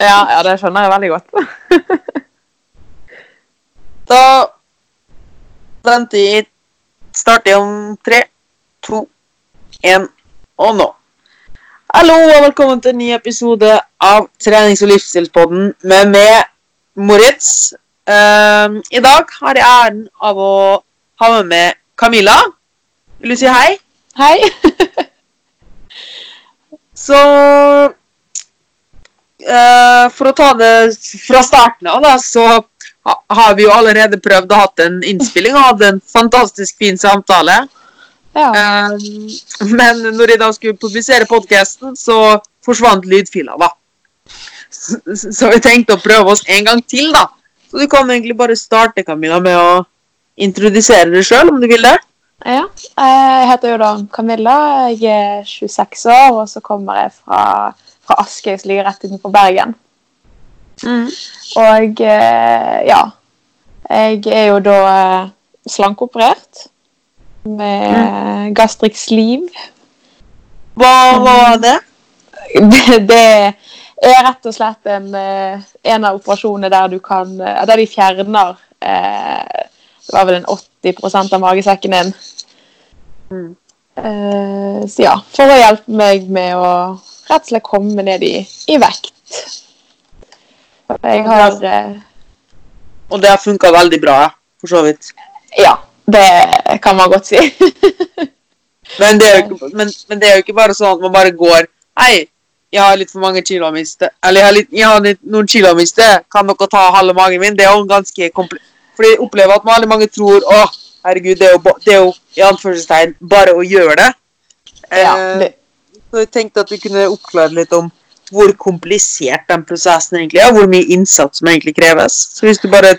Ja, ja, det skjønner jeg veldig godt. Da venter jeg starter om tre, to, én og nå. Hallo og velkommen til en ny episode av Trenings- og livsstilspodden med meg, Moritz. Ehm, I dag har jeg æren av å ha med meg Camilla. Vil du si hei? Hei. Så eh, For å ta det fra starten av, da, så har vi jo allerede prøvd å hatt en innspilling og hatt en fantastisk fin samtale. Ja. Eh, men når jeg da skulle publisere podkasten, så forsvant lydfila, da. Så, vi tenkte å prøve oss en gang til, da. Så du kan egentlig bare starte, Camilla, med å introdusere deg sjøl, om du vil det. ja. Jeg heter jo da Camilla. Jeg er 26 år, og så kommer jeg fra, fra Askøy, som ligger rett utenfor Bergen. Og eh, ja. Jeg er jo da eh, slankeoperert med gastric sleeve. Hva var det? det, det er rett og slett en, eh, en av operasjonene der du kan Der de fjerner eh, Det var vel en 80% av magesekken din. Mm. Eh, så ja, for å hjelpe meg med å rett og slett komme ned i, i vekt. Jeg har eh, Og det har funka veldig bra, for så vidt. Ja, det kan man godt si. Men det, ikke, men, men det er jo ikke bare sånn at man bare går Hei, jeg har litt for mange kilo å miste. Eller jeg har, litt, jeg har litt, noen kilo å miste. Kan dere ta halve magen min? Det er jo ganske komplisert. Fordi jeg opplever at veldig mange tror Å, herregud, det er jo, det er jo i anførselstegn bare å gjøre det. ja, Eh, det Så jeg tenkte at vi kunne oppklare litt om hvor komplisert den prosessen egentlig er, hvor mye innsats som egentlig kreves. Så hvis du bare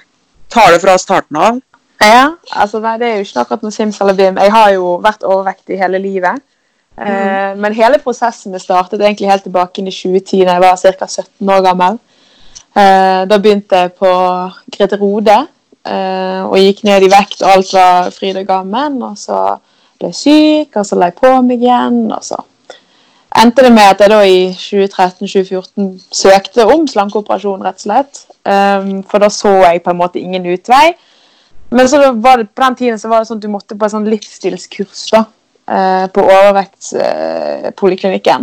tar det fra starten av Ja, altså nei, det er jo ikke akkurat noe simsalabim. Jeg har jo vært overvektig hele livet. Eh, men hele prosessen startet egentlig helt tilbake inn i 2010, da jeg var ca. 17 år gammel. Eh, da begynte jeg på Grete Rode og gikk ned i vekt, og alt var fryd og gammen. Og så ble jeg syk, og så la jeg på meg igjen, og så endte det med at jeg da i 2013-2014 søkte om slankeoperasjon, rett og slett. Um, for da så jeg på en måte ingen utvei. Men så var det, på den tiden så var det sånn at du måtte på et sånn livsstilskurs da, uh, på overvektspoliklinikken.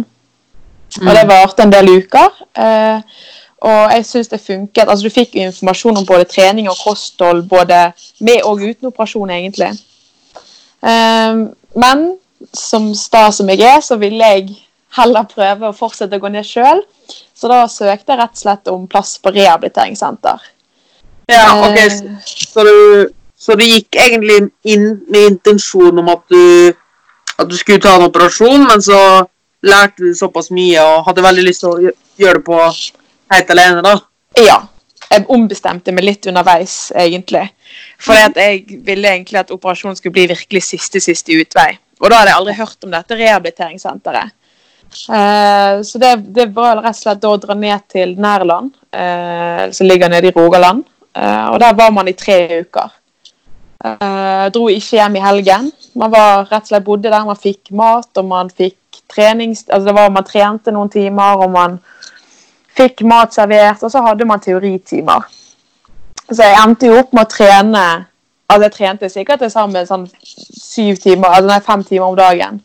Og det varte en del uker. Eh, og jeg syns det funket. Altså, du fikk informasjon om både trening og kosthold både med og uten operasjon, egentlig. Um, men som sta som jeg er, så ville jeg heller prøve å fortsette å gå ned sjøl. Så da søkte jeg rett og slett om plass på rehabiliteringssenter. Ja, ok. Eh. Så, så, du, så du gikk egentlig inn med intensjon om at du, at du skulle ta en operasjon, men så lærte du såpass mye og hadde veldig lyst til å gjøre det på helt alene, da. Ja. Jeg ombestemte meg litt underveis, egentlig. For jeg ville egentlig at operasjonen skulle bli virkelig siste, siste utvei. Og da hadde jeg aldri hørt om dette rehabiliteringssenteret. Eh, så det, det var rett og slett da å dra ned til Nærland, eh, som ligger nede i Rogaland. Eh, og der var man i tre uker. Eh, dro ikke hjem i helgen. Man var rett og slett bodde der, man fikk mat, og man fikk trening Altså det var, man trente noen timer, og man fikk mat servert, og så hadde man teoritimer. Så jeg endte jo opp med å trene Altså jeg trente sikkert til sammen sånn syv timer, altså nei, fem timer om dagen.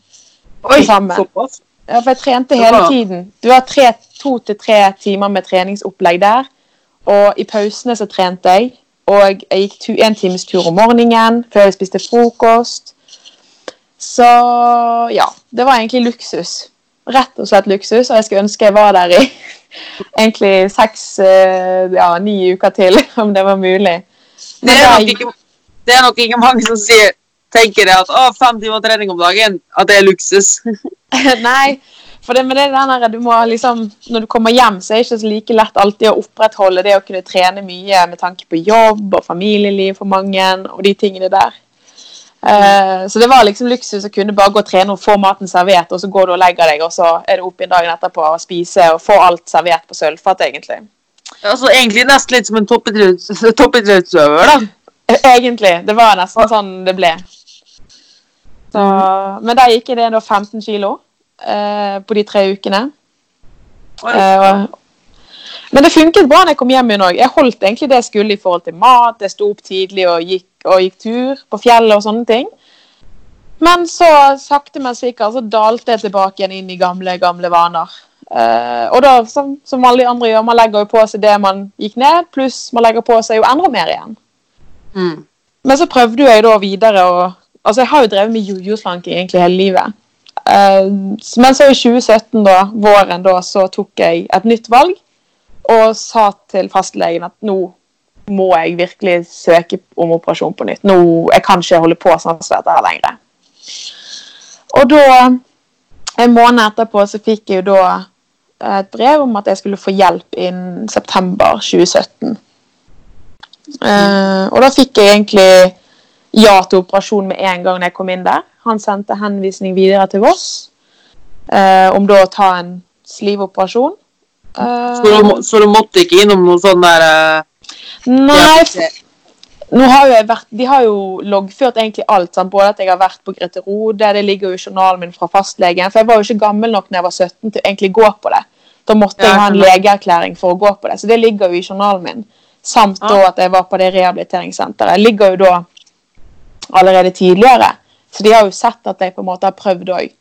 Oi, såpass. Ja, for jeg trente hele tiden. Du har tre, to til tre timer med treningsopplegg der. Og i pausene så trente jeg. Og jeg gikk tu, en times tur om morgenen før jeg spiste frokost. Så ja, det var egentlig luksus. Rett og slett luksus, og jeg skulle ønske jeg var der i egentlig seks, eh, ja, ni uker til, om det var mulig. Det er, ikke, det er nok ikke mange som sier, tenker det at å, fem timer trening om dagen, at det er luksus. Nei, for det, med det er der, du må liksom, når du kommer hjem, så er det ikke så like lett alltid å opprettholde det å kunne trene mye med tanke på jobb og familieliv for mange, og de tingene der. Eh, så det var liksom luksus å kunne bare gå og trene og få maten servert, og så går du og legger deg, og så er du oppe igjen dagen etterpå og spise og få alt servert på sølvfat, egentlig. Altså egentlig nesten litt som en toppidretts- toppidrettsøver, da. Eh, Egentlig. Det var nesten sånn det ble. Så, men der gikk jeg ned da 15 kilo eh, på de tre ukene. Og Men det funket bra når jeg kom hjem igjen òg. Jeg holdt egentlig det jeg skulle i forhold til mat. Jeg sto opp tidlig og gikk, og gikk tur på fjellet og sånne ting. Men så sakte, men sikkert så dalte jeg tilbake igjen inn i gamle, gamle vaner. Uh, og da, som, som alle andre gjør, man legger jo på seg det man gikk ned, pluss man legger på seg jo enda mer igjen. Mm. Men så prøvde jeg da videre og Altså, jeg har jo drevet med jojo-slanking egentlig hele livet. Uh, men så i 2017, da, våren, da, så tok jeg et nytt valg og sa til fastlegen at nå må jeg virkelig søke om operasjon på nytt. Nå, Jeg kan ikke holde på sånn som dette her lenger. Og da, en måned etterpå, så fikk jeg jo da et brev om at jeg skulle få hjelp innen september 2017. Uh, og da fikk jeg egentlig ja til operasjon med en gang jeg kom inn der. Han sendte henvisning videre til Voss uh, om da å ta en slivoperasjon. Uh, Så, du, så du måtte ikke innom noe sånn der eh, nei, nå har jo jeg vært, De har jo loggført egentlig alt. Sant? Både at jeg har vært på Grete Rode, det ligger jo i journalen min fra fastlegen. For jeg var jo ikke gammel nok når jeg var 17 til egentlig gå på det. Da måtte Ja, jeg ha en legeerklæring for å gå på det. Så det ligger jo i journalen min. Samt Ja. da at jeg var på det rehabiliteringssenteret. Ligger jo da allerede tidligere. Så de har jo sett at jeg på en måte har prøvd òg.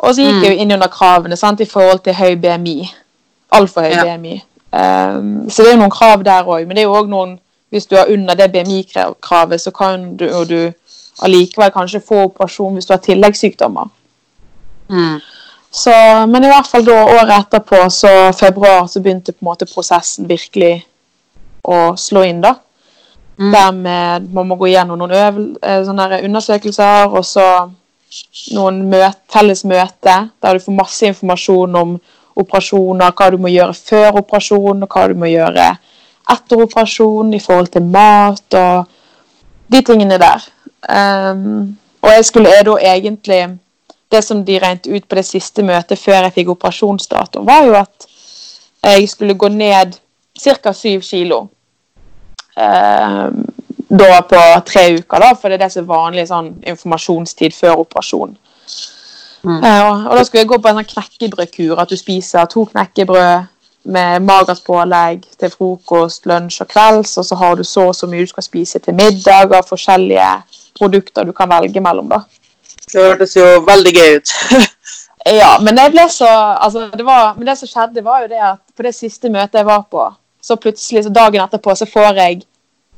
Og så gikk Mm. jeg jo inn under kravene sant, i forhold til høy BMI. Altfor høy Ja. BMI. Um, så det er noen krav der òg. Men det er jo òg noen Hvis du er under det BMI-kravet, så kan du, og du allikevel kanskje få operasjon hvis du har tilleggssykdommer. mm. Så, men i hvert fall da året etterpå, så februar, så begynte på en måte prosessen virkelig å slå inn, da. Mm. Der med man må gå gjennom noen eh, undersøkelser, og så noen møt, felles møte, der du får masse informasjon om operasjoner, hva du må gjøre før operasjon, og hva du må gjøre etter operasjon i forhold til mat og de tingene der. Um, og jeg skulle da egentlig Det som de regnet ut på det siste møtet før jeg fikk operasjonsdato, var jo at jeg skulle gå ned ca. syv kilo. Um, da på tre uker, da, for det er det som er vanlig sånn informasjonstid før operasjon. Mm. Uh, og, og da skulle jeg gå på en sånn knekkebrødkur, at du spiser to knekkebrød med magert pålegg til frokost, lunsj og kvelds, og så har du så og så mye du skal spise til middag av forskjellige produkter du kan velge mellom. da. Det hørtes jo veldig gøy ut. Ja, men så altså, det, var, men det som skjedde, var jo det at på det siste møtet jeg var på, så plutselig, så dagen etterpå, så får jeg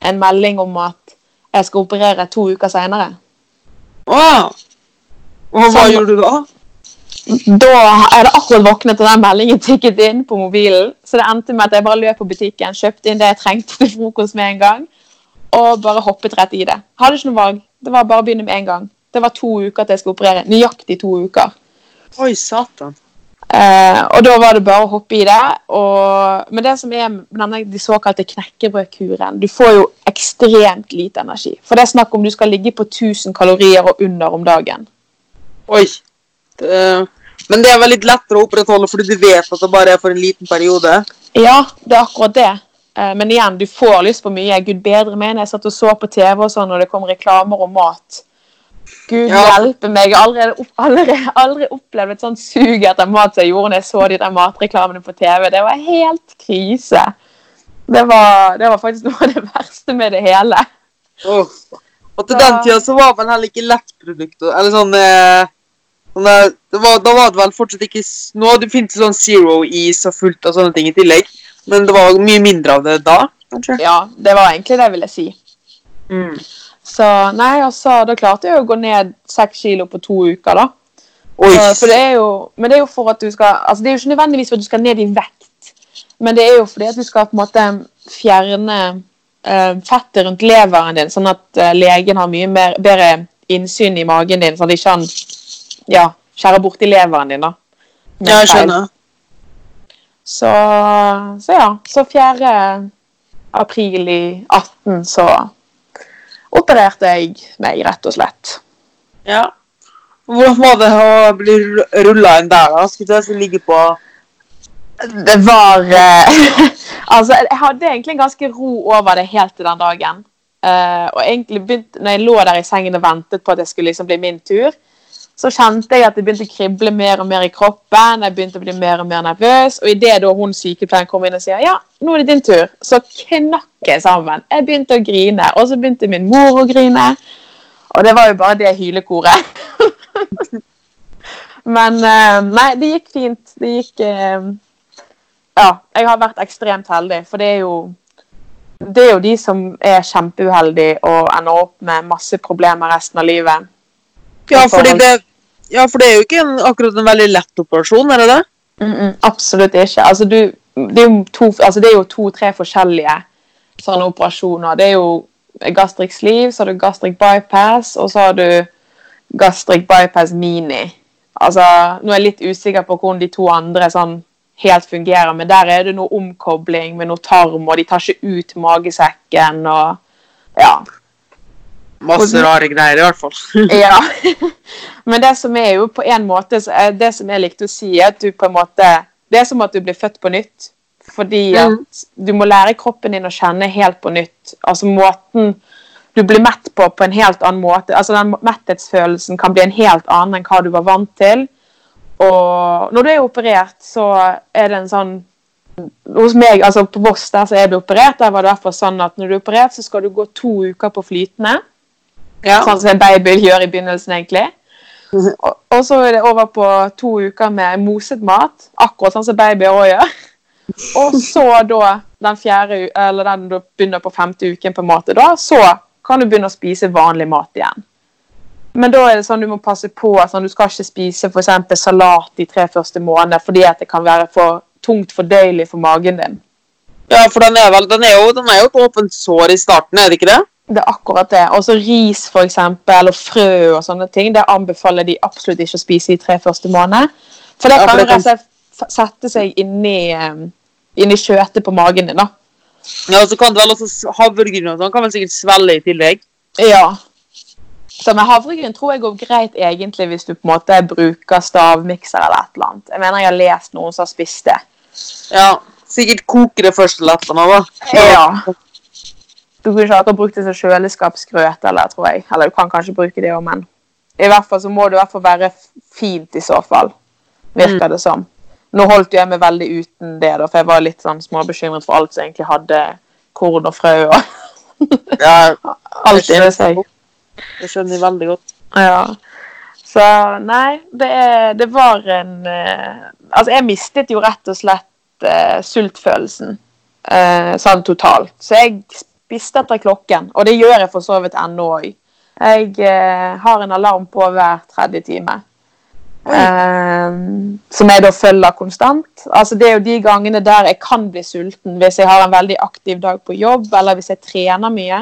en melding om at jeg skal operere to uker seinere. Wow. Og hva Sånn. gjorde du da? Da jeg hadde akkurat våknet og den meldingen tikket inn på mobilen. Så det endte med at jeg bare løp på butikken, kjøpte inn det jeg trengte til frokost med en gang. Og bare hoppet rett i det. Hadde ikke noe valg. Det var bare å begynne med en gang. Det var to uker til jeg skulle operere. Nøyaktig to uker. Oi, satan. Eh, og da var det bare å hoppe i det. Og, men det som er denne de såkalte knekkebrødkuren Du får jo ekstremt lite energi. For det er snakk om du skal ligge på 1000 kalorier og under om dagen. Oi. Det, men det er vel litt lettere å opprettholde fordi du vet at det bare er for en liten periode. Ja, det er akkurat det. Eh, Men igjen, du får lyst på mye. Gud bedre meg jeg satt og så på TV og sånn, og det kom reklamer om mat. Gud Ja. hjelpe meg. Jeg har allerede, allerede, aldri opplevd et sånt sug etter mat som jeg gjorde når jeg så de der matreklamene på TV. Det var helt krise. Det var, det var faktisk noe av det verste med det hele. Åh. Og til den tida så var vel heller ikke lettprodukter Eller sånn eh, sånn der- var, Da var det vel fortsatt ikke Nå det finnes det sånn zero Ease og fullt av sånne ting i tillegg. Men det var mye mindre av det da, kanskje. Ja, det var egentlig det, vil jeg si. Mm. Så nei, altså, da klarte jeg å gå ned seks kilo på to uker, da. Oi. Så, det er jo, men det er jo for at du skal altså Det er jo ikke nødvendigvis for at du skal ned i vekt, men det er jo fordi at du skal på en måte fjerne fettet rundt leveren din, sånn at eh, legen har mye mer, bedre innsyn i magen din, sånn at ikke han ja, skjærer borti leveren din. da. Ja, jeg skjønner. Så, så ja. Så 4. april i 18 så opererte jeg meg, rett og slett. Ja. Hvordan var det å bli rulla inn der, da? Skulle jeg ligge på Det var eh, Altså, jeg hadde egentlig en ganske ro over det helt til den dagen. Uh, og egentlig begynte, når jeg lå der i sengen og ventet på at det skulle liksom bli min tur, så kjente jeg at det begynte å krible mer og mer i kroppen. Jeg begynte å bli mer og mer nervøs. Og idet hun sykepleieren kom inn og sier ja, nå er det din tur, så knakk jeg sammen. Jeg begynte å grine, og så begynte min mor å grine. Og det var jo bare det hylekoret. Men eh, nei, det gikk fint. Det gikk eh, Ja, jeg har vært ekstremt heldig, for det er jo det er jo de som er kjempeuheldige og ender opp med masse problemer resten av livet. Ja, det, ja, for det er jo ikke en, akkurat en veldig lett operasjon, er det det? Mm -mm, absolutt ikke. Altså, du, det er jo to, altså, to-tre forskjellige sånne operasjoner. Det er jo gastric sleeve, så har du gastric bypass, og så har du gastric bypass mini. Altså, nå er jeg litt usikker på hvordan de to andre sånn helt fungerer, men der er det noe omkobling med noe tarm, og de tar ikke ut magesekken og ja. Masse rare greier, i hvert fall. ja. Men det som er jo på en måte Det som jeg likte å si, er at du på en måte Det er som at du blir født på nytt. Fordi at mm. du må lære kroppen din å kjenne helt på nytt. Altså måten du blir mett på på en helt annen måte. Altså den Metthetsfølelsen kan bli en helt annen enn hva du var vant til. Og når du er operert, så er det en sånn Hos meg, altså på Voss der så er du operert, der var det derfor sånn at når du er operert, så skal du gå to uker på flytende. Ja. Sånn som en baby gjør i begynnelsen, egentlig. Og, og, så er det over på to uker med moset mat, akkurat sånn som babyer òg gjør. Og så da den fjerde, eller den du begynner på femte uken, på en måte, da, så kan du begynne å spise vanlig mat igjen. Men da er det sånn du må passe på. Sånn, du skal ikke spise for salat de tre første månedene fordi at det kan være for tungt fordøyelig for magen din. Ja, for den er, vel, den er, jo, den er jo et åpent sår i starten, er det ikke det? Det er akkurat det. Også ris for eksempel, og frø og sånne ting. Det anbefaler de absolutt ikke å spise de tre første månedene. For det kan rett og slett sette seg inni, um, inni kjøttet på magen din. da. Ja, og så kan det vel også havregryn og sånn kan vel sikkert svelle i tillegg. Ja, så med havregryn tror jeg går greit egentlig hvis du på en måte bruker stavmikser eller et eller annet. Jeg mener jeg har lest noen som har spist det. Ja, sikkert koke det først eller et eller annet. Ja. Du kunne ikke akkurat brukt det som kjøleskapsgrøt, eller tror jeg. Eller du kan kanskje bruke det òg, men i hvert fall så må det i hvert fall være fint i så fall. Virker mm. det som. Nå holdt jeg meg veldig uten det, da, for jeg var litt sånn småbekymret for alt som egentlig hadde korn og frø og ja, alt inni seg. Det skjønner jeg veldig godt. Ja. Så nei, det, er, det var en uh, Altså, jeg mistet jo rett og slett uh, sultfølelsen uh, sånn totalt. Så jeg spiste etter klokken, og det gjør jeg for så vidt ennå òg. Jeg har en alarm på hver tredje time. som jeg da følger konstant. Altså Det er jo de gangene der jeg kan bli sulten hvis jeg har en veldig aktiv dag på jobb, eller hvis jeg trener mye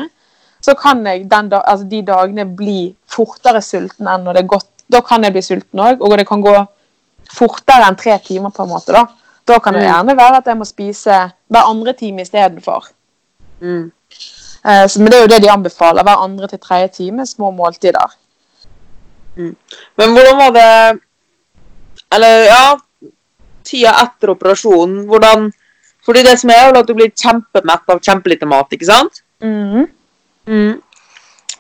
så kan jeg da, altså de dagene bli fortere sulten enn når det er godt. Da kan jeg bli sulten òg, og det kan gå fortere enn tre timer. på en måte Da Da kan det mm. gjerne være at jeg må spise hver andre time istedenfor. Mm. Eh, men det er jo det de anbefaler. Hver andre til tredje time, små måltider. Mm. Men hvordan var det Eller ja Tida etter operasjonen, hvordan Fordi det som er, er at du blir kjempemett av kjempelite mat, ikke sant? Mm. Mm.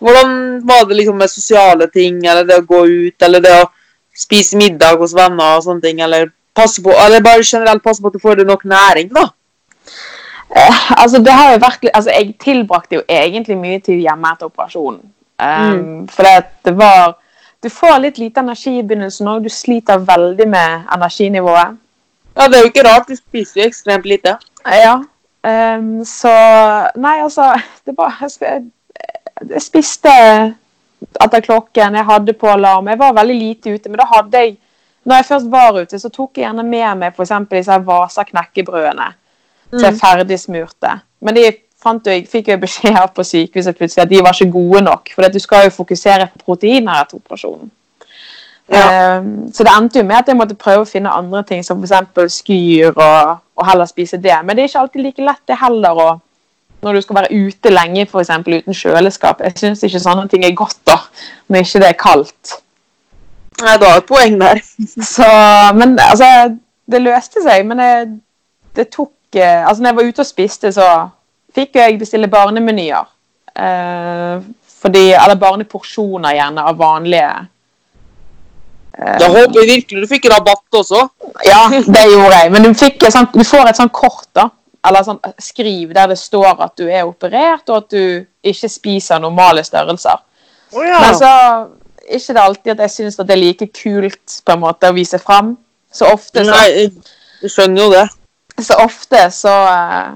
Hvordan var det liksom med sosiale ting, eller det å gå ut, eller det å spise middag hos venner og sånne ting, eller passe på, eller bare generelt passe på at du får nok næring, da? Eh, altså, det har jo vært altså, Jeg tilbrakte jo egentlig mye tid hjemme etter operasjonen. Um, mm. For det var Du får litt lite energi i begynnelsen òg. Du sliter veldig med energinivået. Ja, det er jo ikke rart. Du spiser jo ekstremt lite. Ja. Um, så Nei, altså Det var jeg, jeg spiste etter klokken, jeg hadde på alarm. Jeg var veldig lite ute, men da hadde jeg Når jeg først var ute, så tok jeg gjerne med meg f.eks. disse Vasa knekkebrødene. Mm. Så jeg ferdigsmurte. Men de fant jeg, fikk jo beskjed på sykehuset plutselig at de var ikke gode nok. For du skal jo fokusere på proteiner etter operasjonen. Ja. Um, så det endte jo med at jeg måtte prøve å finne andre ting, som f.eks. skyr, og, og, heller spise det. Men det er ikke alltid like lett det heller. Og når du skal være ute lenge eksempel, uten kjøleskap. Jeg syns ikke sånne ting er godt da, når ikke det er kaldt. Nei, du har et poeng der. Så, men altså Det løste seg, men det, det tok eh, Altså, når jeg var ute og spiste, så fikk jeg bestille barnemenyer. Eh, fordi Eller barneporsjoner, gjerne, av vanlige Da håper jeg virkelig du fikk rabatt også. Ja, det gjorde jeg. Men du, fikk et sånt, du får et sånt kort, da. Eller sånn skriv der det står at du er operert, og at du ikke spiser normale størrelser. Oh, ja. Men så ikke det alltid at jeg syns det er like kult på en måte å vise fram. Så ofte så, Nei, jeg- jeg skjønner jo det. så, ofte så eh,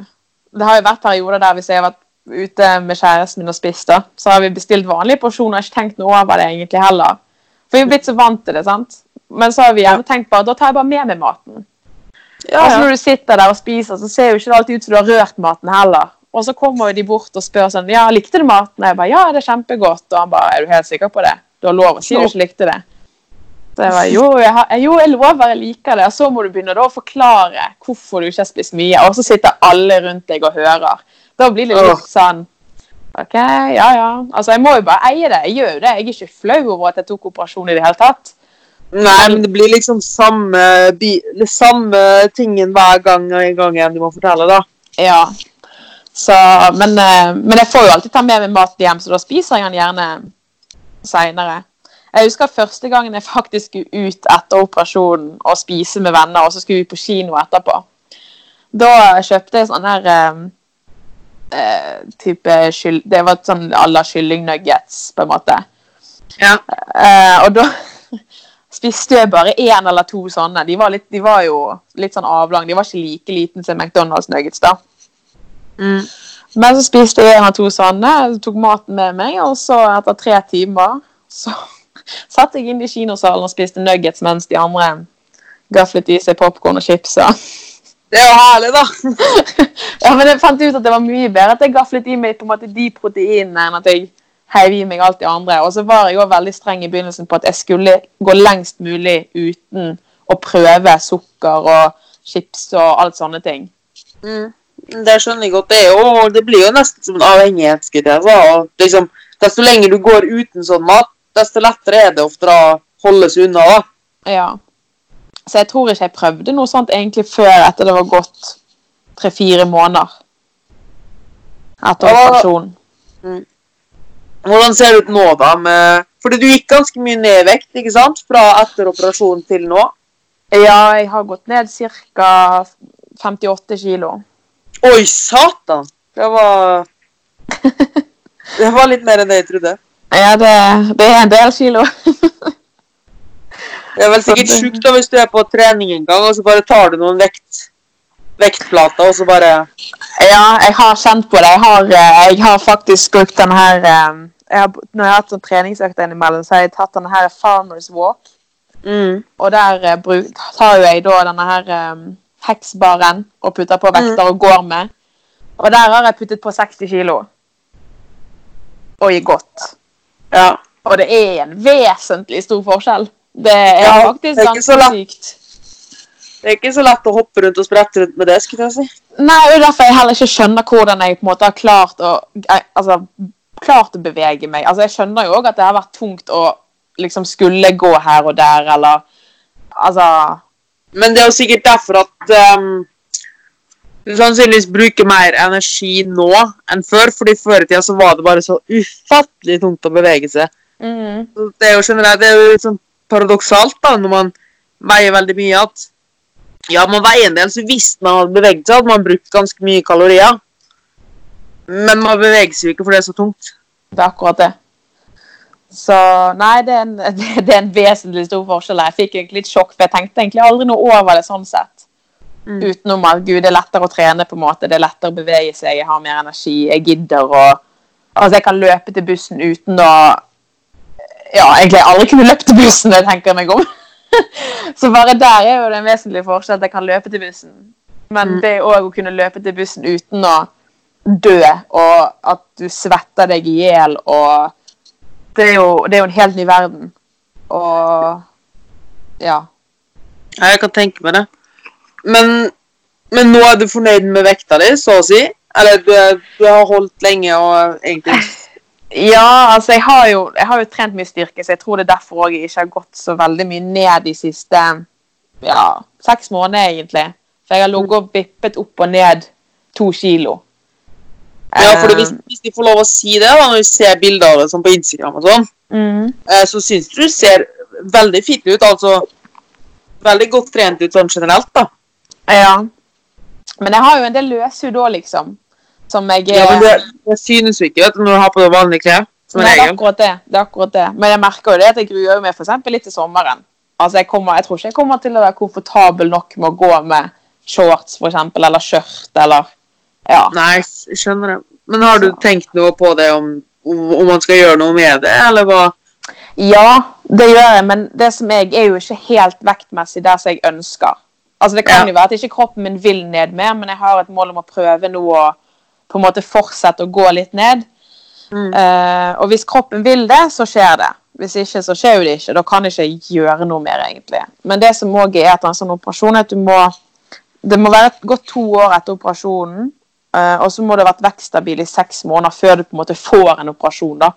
Det har jo vært perioder der hvis jeg har vært ute med kjæresten min og spist, da, så har vi bestilt vanlige porsjoner og ikke tenkt noe over det egentlig heller. For vi er blitt så vant til det, sant. Men så har vi gjerne tenkt bare da tar jeg bare med meg maten. Ja, så når du sitter der og spiser, så ser jo ikke det alltid ut som du har rørt maten heller. Og så kommer de bort og spør sånn Ja, likte du maten? Og jeg bare Ja, det er kjempegodt. Og han bare Er du helt sikker på det? Du har lov å si du ikke likte det. Så jeg bare Jo, jeg, har, jo, jeg lover, jeg liker det. Og så må du begynne å forklare hvorfor du ikke har spist mye. Og så sitter alle rundt deg og hører. Da blir det litt sånn OK, ja ja. Altså, jeg må jo bare eie det. Jeg gjør jo det. Jeg er ikke flau over at jeg tok operasjon i det hele tatt. Nei, men det blir liksom samme, samme tingen hver gang og en gang igjen du må fortelle, da. Ja. Så, men, eh, men jeg får jo alltid ta med meg mat hjem, så da spiser jeg den gjerne seinere. Jeg husker første gangen jeg faktisk skulle ut etter operasjonen og spise med venner, og så skulle vi på kino etterpå. Da kjøpte jeg sånn her eh, type kyll... Det var sånn à la kyllingnuggets, på en måte. Ja. Eh, og da spiste jeg bare én eller to sånne. De var, litt, de var jo litt sånn avlang. De var ikke like liten som McDonald's nuggets, da. Mm. Men så spiste jeg en av to sånne, tok maten med meg, og så etter tre timer så satt jeg inn i kinosalen og spiste nuggets mens de andre gaflet i seg popkorn og chips. og- Det er jo herlig, da. ja, men jeg fant ut at det var mye bedre at jeg gaflet i meg på en måte de proteinene enn at jeg heiv i meg alt det andre. Og så var jeg også veldig streng i begynnelsen på at jeg skulle gå lengst mulig uten å prøve sukker og chips og alt sånne ting. Mm. Det skjønner jeg godt. Det, jo, det blir jo nesten som en og Liksom, desto lenger du går uten sånn mat, desto lettere er det ofte å holde seg unna. da. Ja. Så jeg tror ikke jeg prøvde noe sånt egentlig før etter det var gått tre-fire måneder. Etter operasjonen. Mm. Hvordan ser det ut nå, da? med... Fordi du gikk ganske mye ned i vekt, ikke sant? Fra etter operasjonen til nå. Ja, jeg har gått ned ca. 58 kilo. Oi, satan! Det var Det var litt mer enn det jeg trodde. Ja, det, det er en del kilo. Det er vel sikkert det- sjukt hvis du er på trening en gang, og så bare tar du noen vekt, vektplater, og så bare ja, jeg har kjent på det. Jeg har, eh, jeg har faktisk brukt den her eh, jeg har, Når jeg har hatt sånn treningsøkt innimellom, så har jeg tatt den her Farmers Walk. mm. Og der eh, bruk, tar jo jeg da denne her heksbaren og putter på vekter og går med. Og der har jeg puttet på 60 kilo. Og gir godt. Ja. Og det er en vesentlig stor forskjell. Det er Ja, faktisk det er ganske sykt. Det er ikke så lett å hoppe rundt og sprette rundt med det, skulle jeg si. Nei, og derfor jeg heller ikke skjønner hvordan jeg på en måte har klart å, eh, altså, klart å bevege meg. Altså, jeg skjønner jo òg at det har vært tungt å liksom skulle gå her og der, eller Altså Men det er jo sikkert derfor at um, du sannsynligvis bruker mer energi nå enn før, fordi før i tida så var det bare så ufattelig tungt å bevege seg. mm, Det er jo generelt, det er jo sånn paradoksalt da, når man veier veldig mye at ja, man veier en del, så hvis man hadde beveget seg, hadde man brukt ganske mye kalorier. Men man beveger seg jo ikke, for det er så tungt. Det er akkurat det. Så nei, det er, en, det er en vesentlig stor forskjell. Jeg fikk egentlig litt sjokk, for jeg tenkte egentlig aldri noe over det sånn sett. Mm. Utenom at gud, det er lettere å trene, på en måte. Det er lettere å bevege seg, jeg har mer energi, jeg gidder å Altså, jeg kan løpe til bussen uten å Ja, egentlig aldri kunne løpt til bussen, det tenker jeg meg om. Så bare der er jo det en vesentlig forskjell, at jeg kan løpe til bussen. Men Mm. det òg å kunne løpe til bussen uten å dø, og at du svetter deg i hjel, og det er, jo, det er jo en helt ny verden. Og ja. Ja, jeg kan tenke meg det. Men, men nå er du fornøyd med vekta di, så å si? Eller du, du har holdt lenge og egentlig Ja, altså jeg har, jo, jeg har jo trent mye styrke, så jeg tror det er derfor jeg ikke har gått så veldig mye ned de siste ja, seks månedene, egentlig. For jeg har ligget og vippet opp og ned to kilo. Ja, for Eh, hvis, hvis de får lov å si det, da, når vi ser bilder av det sånn på Instagram og sånn, mm, eh, så syns du du ser veldig fint ut, altså. Veldig godt trent ut sånn generelt, da. Ja. Men jeg har jo en del løshud òg, liksom. Som jeg Ja, men det, det synes jo ikke vet du, når du har på deg vanlige klær. Nei, det er akkurat det. det er akkurat det. Men jeg merker jo det at jeg gruer meg for eksempel litt til sommeren. Altså, jeg, kommer, jeg tror ikke jeg kommer til å være komfortabel nok med å gå med shorts, for eksempel, eller skjørt, eller Ja. Nei, jeg skjønner det. Men har du Så. tenkt noe på det om, om, om man skal gjøre noe med det, eller hva? Ja, det gjør jeg, men det som jeg er jo ikke helt vektmessig der som jeg ønsker. Altså Det kan Ja. jo være at ikke kroppen min vil ned mer, men jeg har et mål om å prøve nå å på en måte fortsette å gå litt ned. Mm. Uh, og hvis kroppen vil det, så skjer det. Hvis ikke, så skjer jo det ikke. Da kan jeg ikke gjøre noe mer, egentlig. Men det som òg er etter en sånn operasjon, er at du må Det må være gått to år etter operasjonen, uh, og så må du ha vært vekststabil i seks måneder før du på en måte får en operasjon. da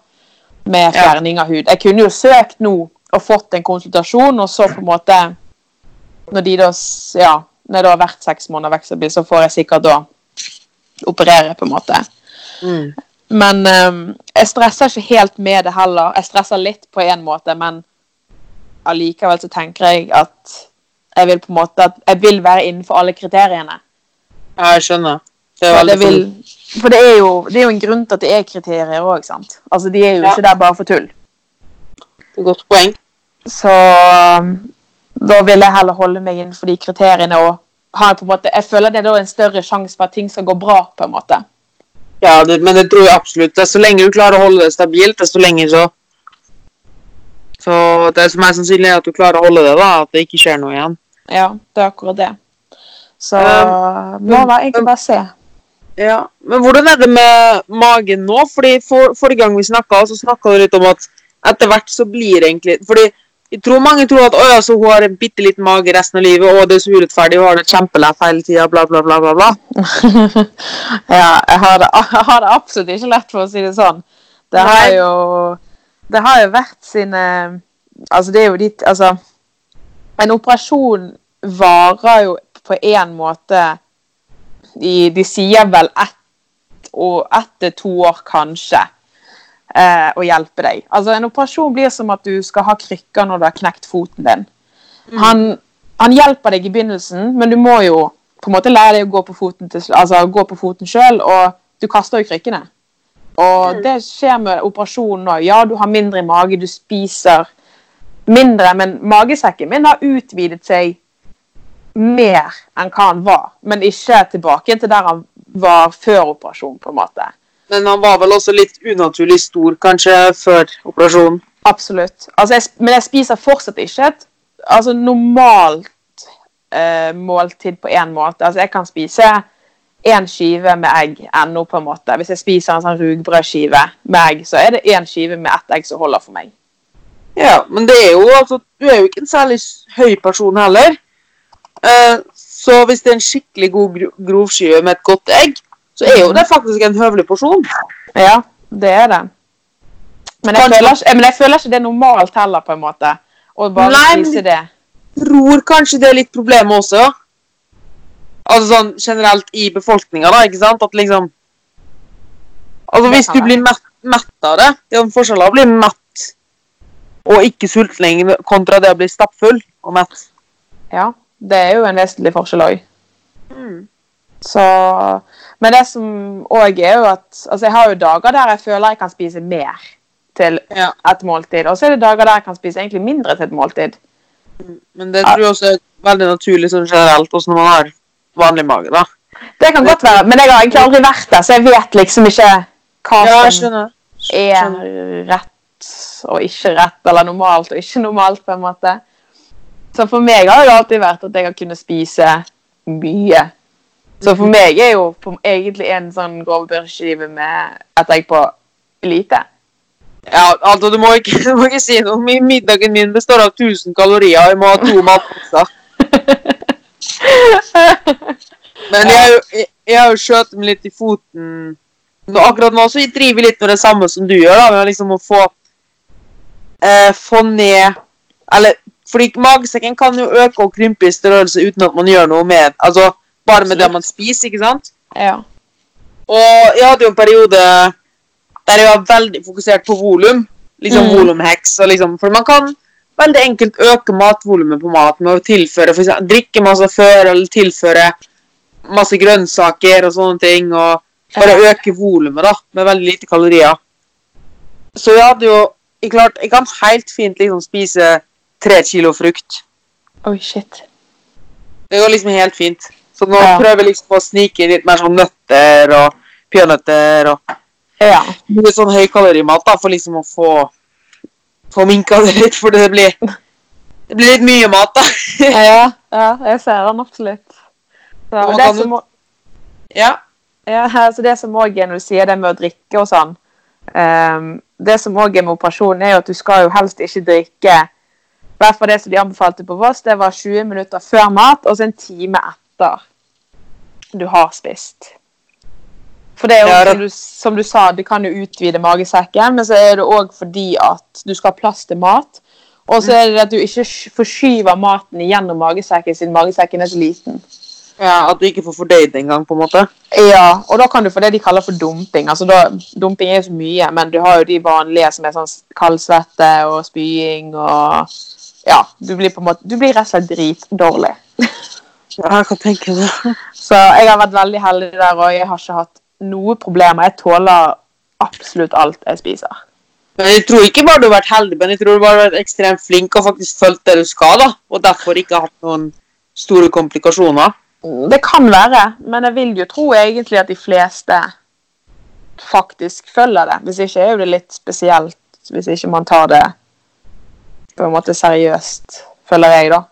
med fjerning av hud. Jeg kunne jo søkt nå og fått en konsultasjon, og så på en måte Når de da Ja, når det har vært seks måneder vekststabil, så får jeg sikkert da operere, på en måte. Mm. Men um, jeg stresser ikke helt med det heller. Jeg stresser litt på en måte, men allikevel så tenker jeg at jeg vil på en måte at jeg vil være innenfor alle kriteriene. Ja, jeg skjønner. Det For det, vil, for det, er jo, det er jo en grunn til at det er kriterier òg, sant. Altså, de er jo Ja. ikke der bare for tull. Det er Godt poeng. Så um, da vil jeg heller holde meg innenfor de kriteriene og ha på en måte, Jeg føler det er da en større sjanse for at ting skal gå bra, på en måte. Ja, det, men det tror jeg absolutt. Så lenge du klarer å holde det stabilt, desto lenger så Så det som er sannsynlig, er at du klarer å holde det, da. At det ikke skjer noe igjen. Ja, det er akkurat det. Så Um, må jeg egentlig bare se. Ja, Men hvordan er det med magen nå? Fordi for, Forrige gang vi snakka, så snakka du litt om at etter hvert så blir det egentlig Fordi jeg tror mange tror at å altså, hun har en bitte liten mage resten av livet, og det er så urettferdig, hun har det kjempelett hele tida, bla, bla, bla, bla, bla. ja, jeg har, det, jeg har det absolutt ikke lett, for å si det sånn. Det har jo Det har jo vært sine Altså, det er jo ditt Altså, en operasjon varer jo på en måte de, de sier vel ett og ett til to år, kanskje, eh, å hjelpe deg. Altså, en operasjon blir som at du skal ha krykker når du har knekt foten din. Han, han hjelper deg i begynnelsen, men du må jo på en måte lære deg å gå på foten, til, altså, gå på foten sjøl, og du kaster jo krykkene. Og det skjer med operasjonen òg. Ja, du har mindre i mage, du spiser mindre, men magesekken min har utvidet seg mer enn hva han var. Men ikke tilbake til der han var før operasjonen, på en måte. Men han var vel også litt unaturlig stor, kanskje, før operasjonen. Absolutt. Altså, jeg, men jeg spiser fortsatt ikke et altså, normalt eh, måltid på én måte. Altså, jeg kan spise én skive med egg ennå, på en måte. Hvis jeg spiser en sånn rugbrødskive med egg, så er det én skive med ett egg som holder for meg. Ja, men det er jo altså Du er jo ikke en særlig høy person heller. Eh, så hvis det er en skikkelig god gro grovskive med et godt egg, så er jo det faktisk en høvelig porsjon. Ja, det er det. Men jeg, føler ikke, men jeg føler ikke det er normalt heller, på en måte. Å bare spise det. Tror kanskje det er litt problemet også. Altså sånn generelt i befolkninga, da, ikke sant? At liksom Altså hvis du blir mett, mett av det Det er jo en forskjell å bli mett og ikke sulten lenger, kontra det å bli stappfull og mett. Ja, det er jo en vesentlig forskjell òg. Mm. Så Men det som òg er jo at Altså, jeg har jo dager der jeg føler jeg kan spise mer til Ja. et måltid. Og så er det dager der jeg kan spise egentlig mindre til et måltid. Men det tror jeg også er veldig naturlig sånn generelt, også når man har vanlig mage, da. Det kan godt være, men jeg har egentlig aldri vært der, så jeg vet liksom ikke hva Ja, som skjønner. er rett og ikke rett, eller normalt og ikke normalt, på en måte. Så for meg har det alltid vært at jeg har kunnet spise mye. Så for meg er jo på, egentlig en sånn grovbørskive med at jeg på lite. Ja, altså, du må ikke, du må ikke si noe. Mi- Middagen min består av 1000 kalorier, og jeg må ha to matposer. Men jeg, jeg, jeg har jo skjøt meg litt i foten nå, Akkurat nå så driver vi litt med det samme som du gjør, da, med liksom å få eh, Få ned Eller fordi magesekken kan jo øke og krympe i størrelse uten at man gjør noe med Altså bare med det man spiser, ikke sant? Ja. Og jeg hadde jo en periode der jeg var veldig fokusert på volum. Liksom Mm. volumheks. Liksom, for man kan veldig enkelt øke matvolumet på mat med å tilføre for eksempel, drikke masse før, eller tilføre masse grønnsaker og sånne ting, og bare øke volumet da, med veldig lite kalorier. Så jeg hadde jo jeg, klart, jeg kan helt fint liksom spise tre kilo frukt. Oi, shit. Det går liksom helt fint. Så nå Ja. prøver liksom å snike litt mer sånn nøtter og peanøtter og Ja. mye sånn høykalorimat da, for liksom å få, få minka det litt, for det blir, det blir litt mye mat da. ja, ja, jeg ser den absolutt. Så, Og det, som, ja. ja, altså det som også er når du sier det med å drikke og sånn um, Det som òg er med operasjonen, er jo at du skal jo helst ikke drikke I hvert fall det som de anbefalte på Voss, det var 20 minutter før mat og så en time etter du har spist. For det er jo, Ja, det- som, du, som du sa, det kan jo utvide magesekken, men så er det òg fordi at du skal ha plass til mat. Og så er det at du ikke forskyver maten gjennom magesekken siden magesekken er så liten. ja, at du ikke får fordøyd det engang, på en måte. Ja, og da kan du få det de kaller for dumping. Altså da, dumping er jo så mye, men du har jo de vanlige som er sånn kaldsvette og spying og Ja, du blir på en måte Du blir rett og slett dritdårlig. Jeg kan tenke det. Så jeg har vært veldig heldig der, og jeg har ikke hatt noe problemer. Jeg tåler absolutt alt jeg spiser. Men jeg tror ikke bare du har vært heldig, men jeg tror du har vært ekstremt flink og faktisk fulgt det du skal, da. Og derfor ikke hatt noen store komplikasjoner. Det kan være, men jeg vil jo tro egentlig at de fleste faktisk følger det. Hvis ikke er jo det litt spesielt hvis ikke man tar det på en måte seriøst, føler jeg, da.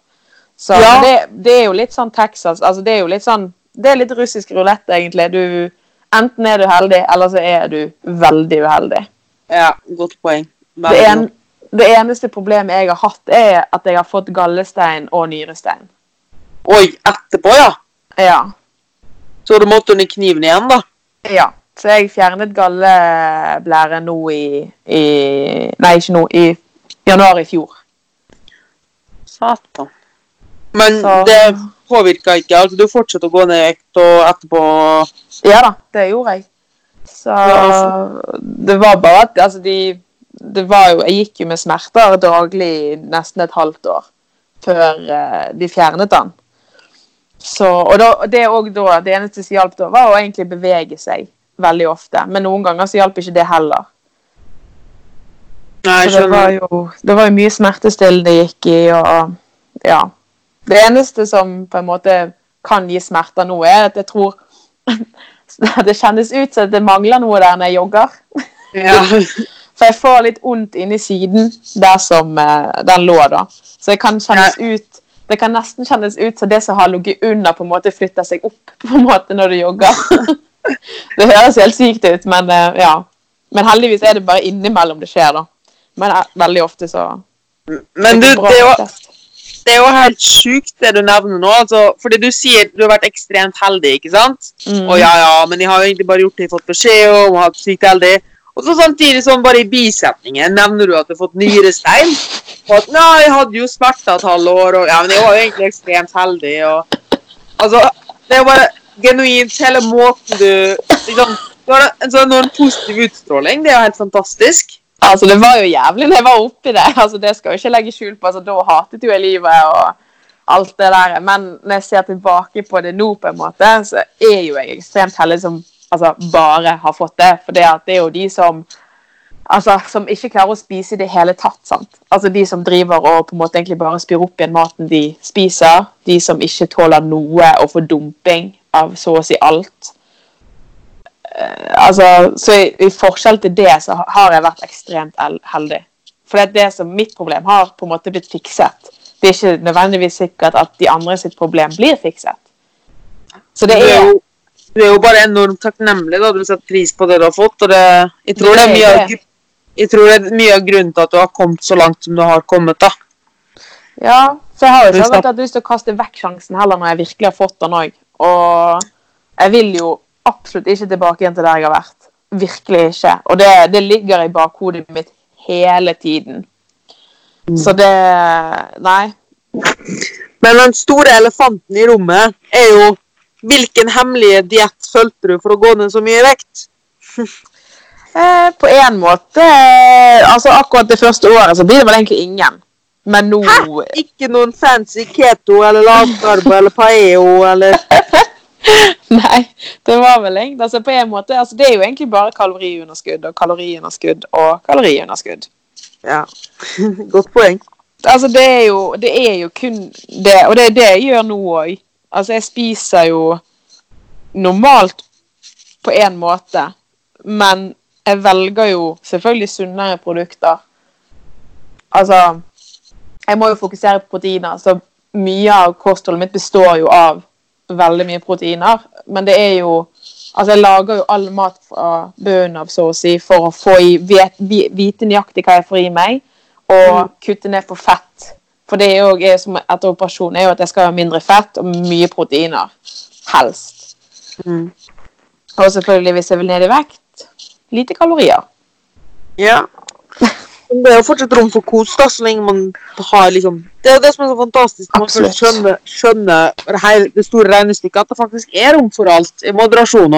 Så Ja. det, det er jo litt sånn Texas. altså Det er jo litt sånn Det er litt russisk rulett, egentlig. Du, enten er du heldig, eller så er du veldig uheldig. Ja, godt poeng. Det, en, det eneste problemet jeg har hatt, er at jeg har fått gallestein og nyrestein. Oi, etterpå, ja. Ja. Så du måtte under kniven igjen, da. Ja, så jeg fjernet galleblære nå i, i Nei, ikke nå. I januar i fjor. Satan. Men Så- det påvirka ikke. altså Du fortsatte å gå ned i vekt og etterpå Ja da, det gjorde jeg. Så Ja, det var bare at altså de det var jo, Jeg gikk jo med smerter daglig nesten et halvt år før eh, de fjernet den. Så, og da, det, da, det eneste som hjalp da, var å egentlig bevege seg veldig ofte. Men noen ganger så hjalp ikke det heller. Nei, Så det var jo, det var jo mye smertestillende det gikk i, og ja. Det eneste som på en måte kan gi smerter nå, er at jeg tror det kjennes ut som det mangler noe der når jeg jogger. Ja. For jeg får litt vondt inni siden der som eh, den lå, da. Så det kan kjennes ut Det kan nesten kjennes ut som det som har ligget under, på en måte flytter seg opp på en måte når du jogger. det høres helt sykt ut, men eh, ja. Men heldigvis er det bare innimellom det skjer, da. Men eh, veldig ofte så Men du, det er jo. Det er jo helt sjukt det du nevner nå. Altså, fordi du sier du har vært ekstremt heldig, ikke sant? Mm. Og ja, ja, men jeg har jo egentlig bare gjort det jeg har fått beskjed om, og hatt sykt heldig. Og så samtidig sånn bare i bisetningen nevner du at du har fått nyrestein. Og at nei, jeg hadde jo smerter et halvår, og ja, men jeg var jo egentlig ekstremt heldig, og Altså, det er jo bare genuint hele måten du liksom, Du har en sånn enorm positiv utstråling. Det er jo helt fantastisk. Altså, det var jo jævlig når jeg var oppi det. Altså, det skal jeg ikke legge skjul på. Altså, da hatet jo jeg livet og alt det der. Men når jeg ser tilbake på det nå, på en måte, så er jo jeg ekstremt heldig som altså, bare har fått det. For det, er jo de som altså, som ikke klarer å spise i det hele tatt. sant? Altså De som driver og på en måte egentlig bare spyr opp igjen maten de spiser. De som ikke tåler noe og får dumping av så å si alt. Eh, altså, så i, i forskjell til det så har jeg vært ekstremt heldig. For det, er det som mitt problem har på en måte blitt fikset. Det er ikke nødvendigvis sikkert at de andre sitt problem blir fikset. Så det er jo, du er jo bare enormt takknemlig da du setter pris på det du har fått. og det, jeg, tror det er mye av, Det jeg tror det er mye av grunnen til at du har kommet så langt som du har kommet. da. Ja, så jeg har jo ikke hatt lyst til å kaste vekk sjansen heller når jeg virkelig har fått den òg. Og jeg vil jo absolutt ikke tilbake igjen til der jeg har vært. Virkelig ikke. Og det, det ligger i bakhodet mitt hele tiden. Så det Nei. Men den store elefanten i rommet er jo hvilken hemmelige diett fulgte du for å gå ned så mye i vekt? Eh, på en måte eh, Altså akkurat det første året så blir det vel egentlig ingen. Men nå Ikke noen fancy keto eller lavkarbo eller paeo eller Nei, det var vel egentlig altså på en måte, altså Det er jo egentlig bare kaloriunderskudd og kaloriunderskudd og kaloriunderskudd. Ja. Godt poeng. Altså, det er jo, det er jo kun det, og det er det jeg gjør nå òg. Altså, jeg spiser jo normalt på én måte, men jeg velger jo selvfølgelig sunnere produkter. Altså Jeg må jo fokusere på proteiner, så mye av kostholdet mitt består jo av veldig mye proteiner. Men det er jo Altså, jeg lager jo all mat fra bunnen av, så å si, for å få i, vite nøyaktig hva jeg får i meg, og kutte ned på fett. For det er jo som etter operasjon er jo at jeg skal ha mindre fett og mye proteiner. Helst. Mm. Og selvfølgelig, hvis jeg vil ned i vekt, lite kalorier. Ja. Men Det er jo fortsatt rom for kos, da, så lenge man har liksom Det er jo det som er så fantastisk når man først skjønner, skjønner det, store regnestykket, at det faktisk er rom for alt, i moderasjon.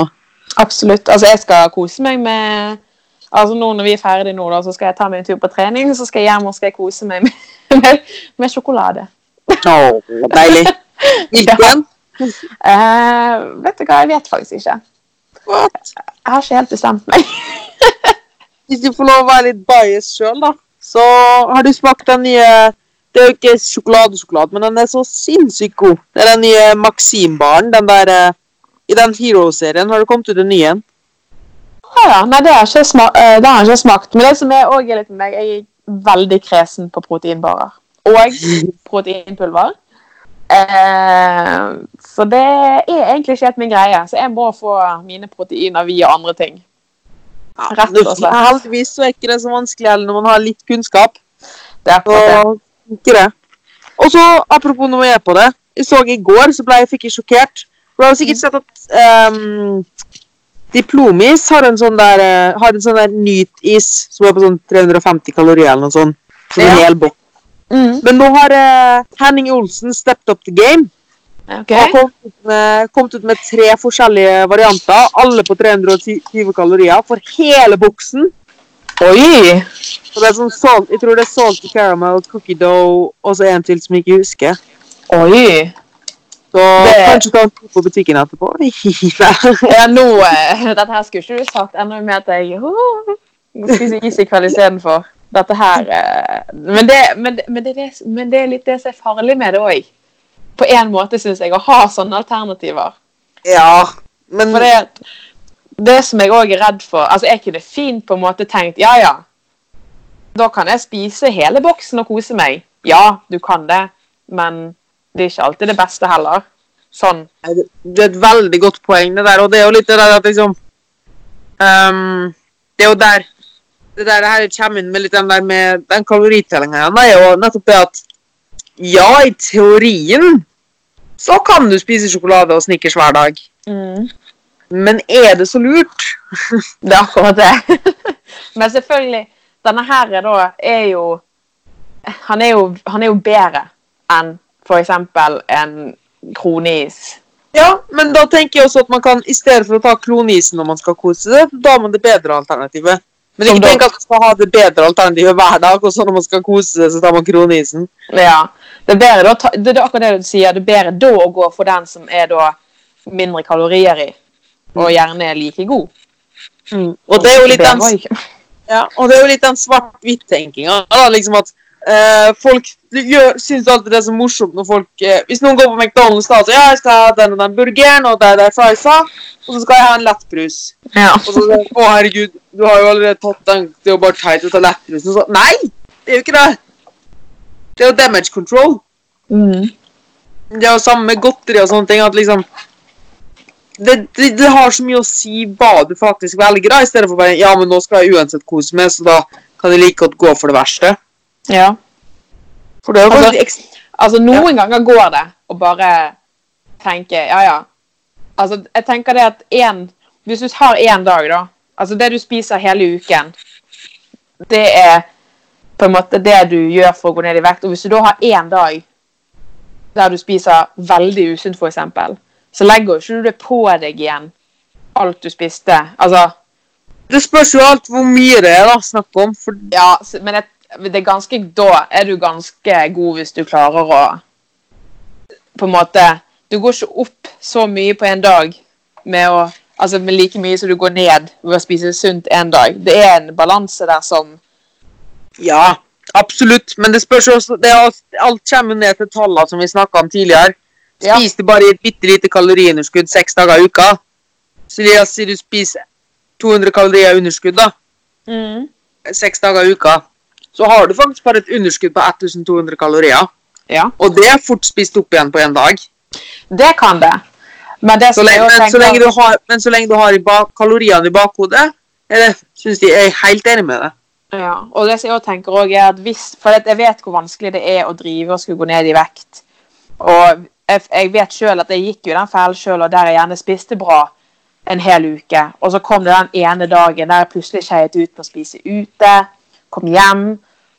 Absolutt. Altså, jeg skal kose meg med Altså, nå når vi er ferdig nå, da, så skal jeg ta meg en tur på trening, så skal jeg hjem og skal jeg kose meg med, med, med sjokolade. Oh, deilig. Hvilken? uh, vet du hva, jeg vet faktisk ikke. What? Jeg har ikke helt bestemt meg. Hvis du får lov å være litt bias sjøl, da, så har du smakt den nye Det er jo ikke sjokoladesjokolade, men den er så sinnssykt god. Det er den nye Maxim-baren. Den der eh, I den Hero-serien har det kommet ut en ny en. Ah, ja. Nei, det har, jeg ikke eh, jeg ikke smakt. Men det som er òg litt med meg, jeg er veldig kresen på proteinbarer. Og proteinpulver. Eh, så det er egentlig ikke helt min greie. Så jeg må få mine proteiner via andre ting. Rett og slett. Heldigvis så er ikke det så vanskelig når man har litt kunnskap. Det er akkurat det. Ikke det. Og så, apropos når vi er på det. Jeg så i går, så ble jeg fikk jeg sjokkert. Du har sikkert sett at um, Diplomis har en sånn der eh, Har en sånn der nytis som er på sånn 350 kalorier eller noe sånt. Som en hel boks. Mm. Men nå har uh, Henning Olsen stepped up the game. Ok. Og har kommet ut, med, ut med tre forskjellige varianter. Alle på 320 kalorier for hele boksen. Oi! Og det er sånn salt, jeg tror det er salty caramel, cookie dough og så en til som jeg ikke husker. Oi! Så Det- kanskje ta en tur på butikken etterpå. Ja, nå eh, Dette her skulle ikke du sagt enda mer at jeg oh, skal is i kveld istedenfor. Dette her eh, men, det, men, men, det det, men det er litt det som er farlig med det òg. På en måte, syns jeg, å ha sånne alternativer. ja, men For det, det som jeg òg er redd for Altså, jeg kunne fint på en måte tenkt ja, ja. Da kan jeg spise hele boksen og kose meg. Ja, du kan det, men det er ikke alltid det beste heller. Sånn. Det er et veldig godt poeng, det der. Og det er jo litt det der at liksom um, Det er jo der det der det her kommer inn med litt den der med den kaloritellinga igjen. Det er jo nettopp det at ja, i teorien så kan du spise sjokolade og Snickers hver dag. Men er det så lurt? Det er akkurat det. Men selvfølgelig, denne her da er jo Han er jo, han er jo bedre enn f.eks. en kroneis. Ja, men da tenker jeg også at man kan, i stedet for å ta klonisen når man skal kose seg, da har man det bedre alternativet. Men ikke tenk at man skal ha det bedre alternativet hver dag, og så når man skal kose seg, så tar man kronisen. Ja. Det er bedre da, det er akkurat det du sier. Det er bedre da å gå for den som er da mindre kalorier i, og gjerne er like god. Og det er jo litt den, ja, og det er jo litt den svart-hvitt-tenkinga. Liksom at eh, folk gjør, syns alltid det er så morsomt når folk eh, Hvis noen går på McDonald's og sier ja, jeg skal ha den og den burgeren og det der friesa, og så skal jeg ha en lettbrus. Ja. Og så sier Å, herregud, du har jo allerede tatt den. Det er jo bare teit å ta lettbrusen. Så, nei, det er jo ikke det. Det er jo damage control. Mm. Det er jo samme med godteri og sånne ting. at liksom det, det, det har så mye å si hva du faktisk velger, da, i stedet for bare ja, men nå skal jeg uansett kose meg, så da kan jeg like godt gå for det verste. ja. For det er jo Altså, Altså, noen ganger går det å bare tenke Ja, ja. Altså, jeg tenker det at én Hvis du har én dag, da Altså, det du spiser hele uken, det er på en måte det du gjør for å gå ned i vekt. Og hvis du da har én dag der du spiser veldig usunt, f.eks., så legger jo ikke du det på deg igjen alt du spiste. Altså Det spørs jo alt hvor mye det er da, snakk om. For Ja, men det, det er ganske, Da er du ganske god hvis du klarer å På en måte Du går ikke opp så mye på en dag med å Altså med like mye som du går ned ved å spise sunt en dag. Det er en balanse der som Ja, absolutt. Men det spørs også det er, alt- kommer ned til tallene som vi snakka om tidligere. Ja. Du bare et bitte lite kaloriunderskudd seks dager i uka, så la oss si du spiser 200 kalorier underskudd da, seks dager i uka, så har du faktisk bare et underskudd på 1200 kalorier. Ja. Og det er fort spist opp igjen på en dag. Det kan det. Men det Så lenge, men, så lenge du har, men så lenge du har i bak, kaloriene i bakhodet, syns de er helt enig med det. Ja, og det som jeg tenker også er at hvis, For jeg vet hvor vanskelig det er å drive og skulle gå ned i vekt. Og jeg, jeg vet selv at jeg gikk jo den fellen selv, og der jeg gjerne spiste bra en hel uke. Og så kom det den ene dagen der jeg plutselig skeiet ut på å spise ute. Kom hjem,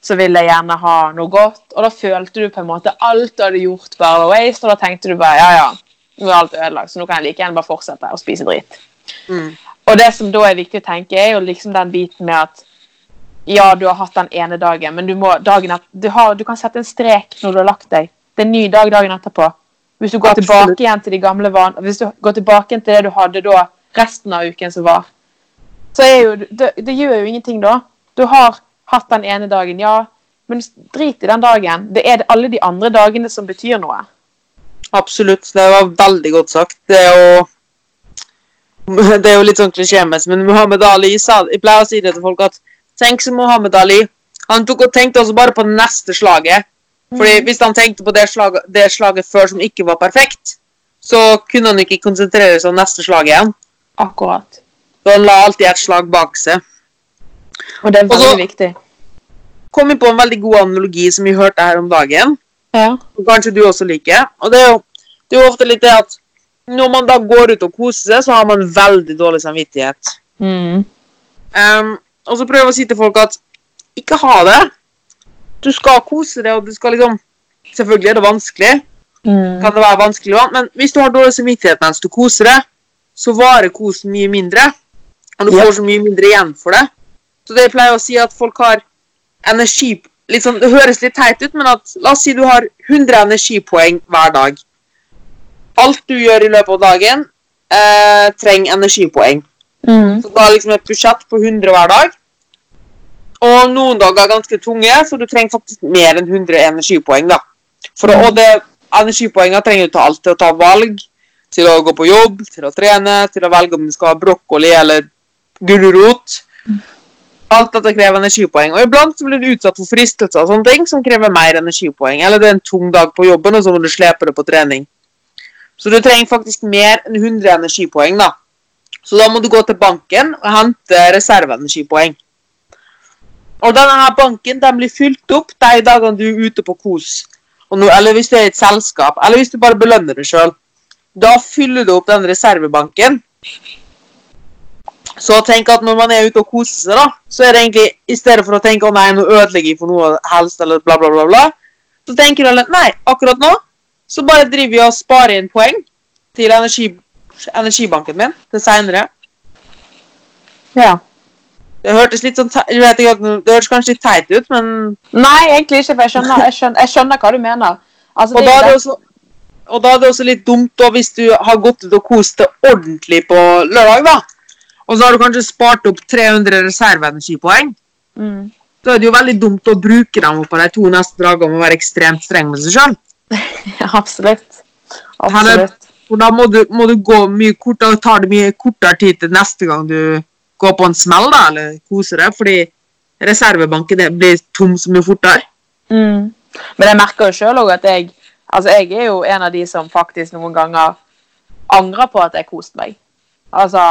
så ville jeg gjerne ha noe godt. Og da følte du på en måte alt du hadde gjort, bare var waste. Og da tenkte du bare ja, ja, nå er alt ødelagt, så nå kan jeg like gjerne bare fortsette å spise dritt. Mm. Og det som da er viktig å tenke, er jo liksom den biten med at ja, du har hatt den ene dagen, men du, må, dagen at, du, har, du kan sette en strek når du har lagt deg. Det er en ny dag dagen etterpå. Hvis du går Absolutt. tilbake igjen til de gamle van Hvis du går tilbake igjen til det du hadde da resten av uken som var, så er jo det, det gjør jo ingenting da. Du har hatt den ene dagen, ja, men drit i den dagen. Det er alle de andre dagene som betyr noe. Absolutt. Det var veldig godt sagt. Det er jo Det er jo litt sånn klisjémessig, men Muhammed Ali sa Jeg pleier å si det til folk at Tenk som Mohammed Ali. Han tok og tenkte også bare på det neste slaget. Fordi Hvis han tenkte på det slaget, det slaget før som ikke var perfekt, så kunne han ikke konsentrere seg om neste slag igjen. Akkurat. Så han la alltid et slag bak seg. Og det er veldig Også, viktig. Kom vi på en veldig god analogi som vi hørte her om dagen. Ja. Og kanskje du også liker. Og det er jo, det er jo ofte litt det at når man da går ut og koser seg, så har man veldig dårlig samvittighet. Mm. Ehm, og så prøver jeg å si til folk at ikke ha det. Du skal kose deg, og du skal liksom Selvfølgelig er det vanskelig, Mm. kan det være vanskelig men hvis du har dårlig samvittighet mens du koser deg, så varer kosen mye mindre. Og du yep. får så mye mindre igjen for det. Så det jeg pleier å si at folk har energi sånn, Det høres litt teit ut, men at la oss si du har 100 energipoeng hver dag. Alt du gjør i løpet av dagen, eh, trenger energipoeng. Mm. Så da liksom et budsjett på 100 hver dag. Og noen dager er ganske tunge, så du trenger faktisk mer enn 100 energipoeng. da. For å, og det, Energipoengene trenger du til alt. Til å ta valg, til å gå på jobb, til å trene, til å velge om du skal ha brokkoli eller gulrot. Alt dette krever energipoeng. Og iblant så blir du utsatt for fristelser og sånne ting som krever mer energipoeng. Eller det er en tung dag på jobben, og så må du slepe det på trening. Så du trenger faktisk mer enn 100 energipoeng, da. Så da må du gå til banken og hente reserveenergipoeng. Og denne her banken den blir fylt opp de dagene du er ute på kos. Nå, eller hvis du er i et selskap, eller hvis du bare belønner deg sjøl. Da fyller du opp den reservebanken. Så tenk at når man er ute og koser seg, da, så er det egentlig i stedet for å tenke å nei, nå ødelegger jeg for noe helst, eller bla, bla, bla, bla, så tenker du at nei, akkurat nå så bare driver vi og sparer inn poeng til energi, energibanken min til seinere. Ja. Det hørtes litt sånn jeg vet ikke, Det hørtes kanskje litt teit ut, men Nei, egentlig ikke, for jeg skjønner, jeg skjønner, jeg skjønner hva du mener. Altså, Og det da, er det også, og da er det også litt dumt da, hvis du har gått ut og kost deg ordentlig på lørdag, da. Og så har du kanskje spart opp 300 reserveenergipoeng. Mm. Da er det jo veldig dumt å bruke dem opp på de to neste dagene og være ekstremt streng med seg sjøl. Absolutt. Absolutt. For da må du, må du gå mye kortere, tar det mye kortere tid til neste gang du går på en smell, da, eller koser deg, fordi reservebanken det blir tom så mye fortere. Mm. Men jeg merker jo sjøl òg at jeg Altså, jeg er jo en av de som faktisk noen ganger angrer på at jeg koste meg. Altså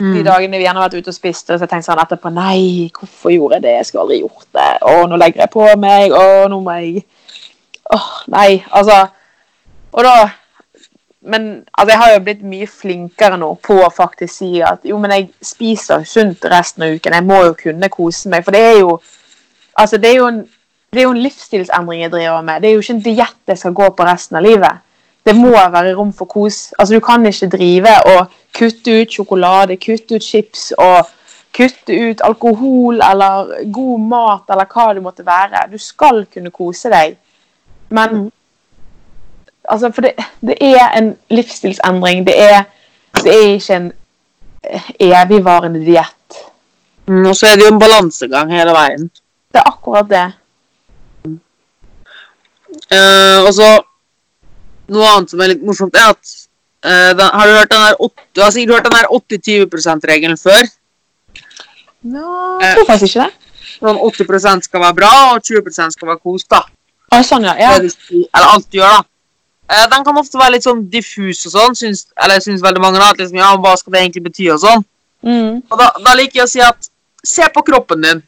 De Mm. dagene vi gjerne har vært ute og spist, og så tenkte jeg sånn etterpå Nei, hvorfor gjorde jeg det? Jeg skulle aldri gjort det. Å, nå legger jeg på meg. Å, nå må jeg Åh, nei. Altså Og da Men altså, jeg har jo blitt mye flinkere nå på å faktisk si at jo, men jeg spiser sunt resten av uken. Jeg må jo kunne kose meg. For det er jo Altså, det er jo en, det er jo en livsstilsendring jeg driver med. Det er jo ikke en diett jeg skal gå på resten av livet. Det må være rom for kos. Altså, Du kan ikke drive og kutte ut sjokolade, kutte ut chips og kutte ut alkohol eller god mat eller hva det måtte være. Du skal kunne kose deg. Men altså, For det, det er en livsstilsendring. Det er, det er ikke en eh, evigvarende diett. Mm, og så er det jo en balansegang hele veien. Det er akkurat det. Eh, og så Noe annet som er litt morsomt, er at eh, den, Har du hørt den der du har sikkert hørt den der 80-20 %-regelen før? Nå, jeg tror faktisk ikke det. Sånn 80% skal være bra, og 20 skal være kos, da. Ah, sånn, ja. ja. Det Eller alt du gjør, da. Eh, den kan ofte være litt sånn diffus og sånn, syns, eller syns veldig mange. at liksom, ja, Hva skal det egentlig bety og sånn. Mm. Og da, da liker jeg å si at se på kroppen din.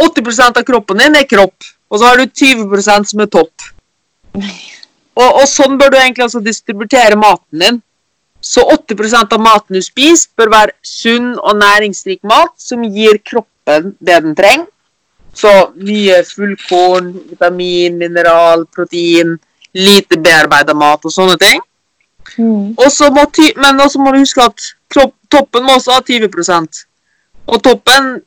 80% av kroppen din er kropp, og så har du 20 som er topp. Og, og sånn bør du egentlig altså distributere maten din. Så 80% av maten du spiser, bør være sunn og næringsrik mat som gir kroppen det den trenger. Så mye fullkorn, vitamin, mineral, protein, lite bearbeida mat og sånne ting. Mm. Også må men også må du huske at toppen må også ha 20 Og toppen,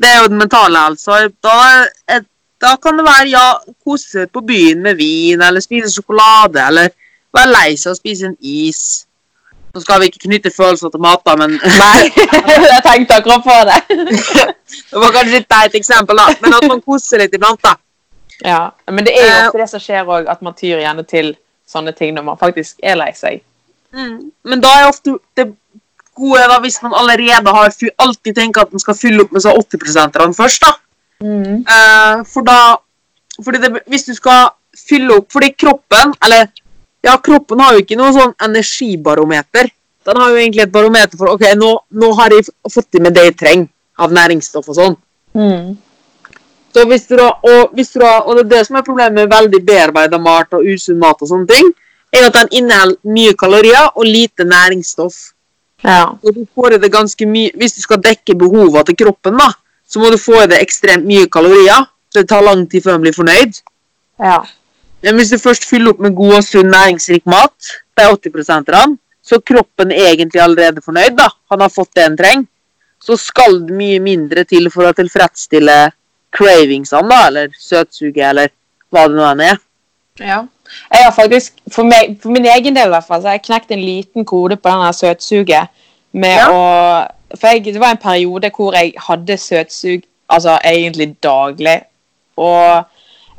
det er jo den mentale altså. Da, da kan det være ja, kose seg på byen med vin, eller spise sjokolade, eller være lei seg og spise en is. Nå skal vi ikke knytte følelser til mat, da, men Nei, jeg tenkte akkurat på det. det var kanskje et teit eksempel, da. Men at man koser litt iblant, da. Ja, Men det er jo Eh, ofte det som skjer òg, at man tyr gjerne til sånne ting når man faktisk er lei seg. Mm. Men da er ofte det gode da, hvis man allerede har alltid tenker at man skal fylle opp med så 80 først, da. Mm. Eh, for da fordi det, Hvis du skal fylle opp Fordi kroppen Eller ja, kroppen har jo ikke noe sånn energibarometer. Den har jo egentlig et barometer for ok, nå, nå har jeg fått i meg det jeg trenger av næringsstoff og sånn. Mm. Så hvis du og, hvis du og det er det som er problemet med veldig bearbeida mat og usunn mat, og sånne ting, er at den inneholder mye kalorier og lite næringsstoff. Ja. Og du får det ganske mye, Hvis du skal dekke behovene til kroppen, da, så må du få i deg ekstremt mye kalorier. Så det tar lang tid før den blir fornøyd. ja. Men hvis du først fyller opp med god og sunn næringsrik mat, det er 80% av så kroppen er egentlig allerede fornøyd. da. Han har fått det han trenger. Så skal det mye mindre til for å tilfredsstille cravingsene, da, eller søtsuget, eller hva det nå enn er. ja. Jeg har faktisk, for, meg, for min egen del i hvert fall, så har jeg knekt en liten kode på denne søtsuget. Med Ja. å For jeg, det var en periode hvor jeg hadde søtsug altså egentlig daglig. Og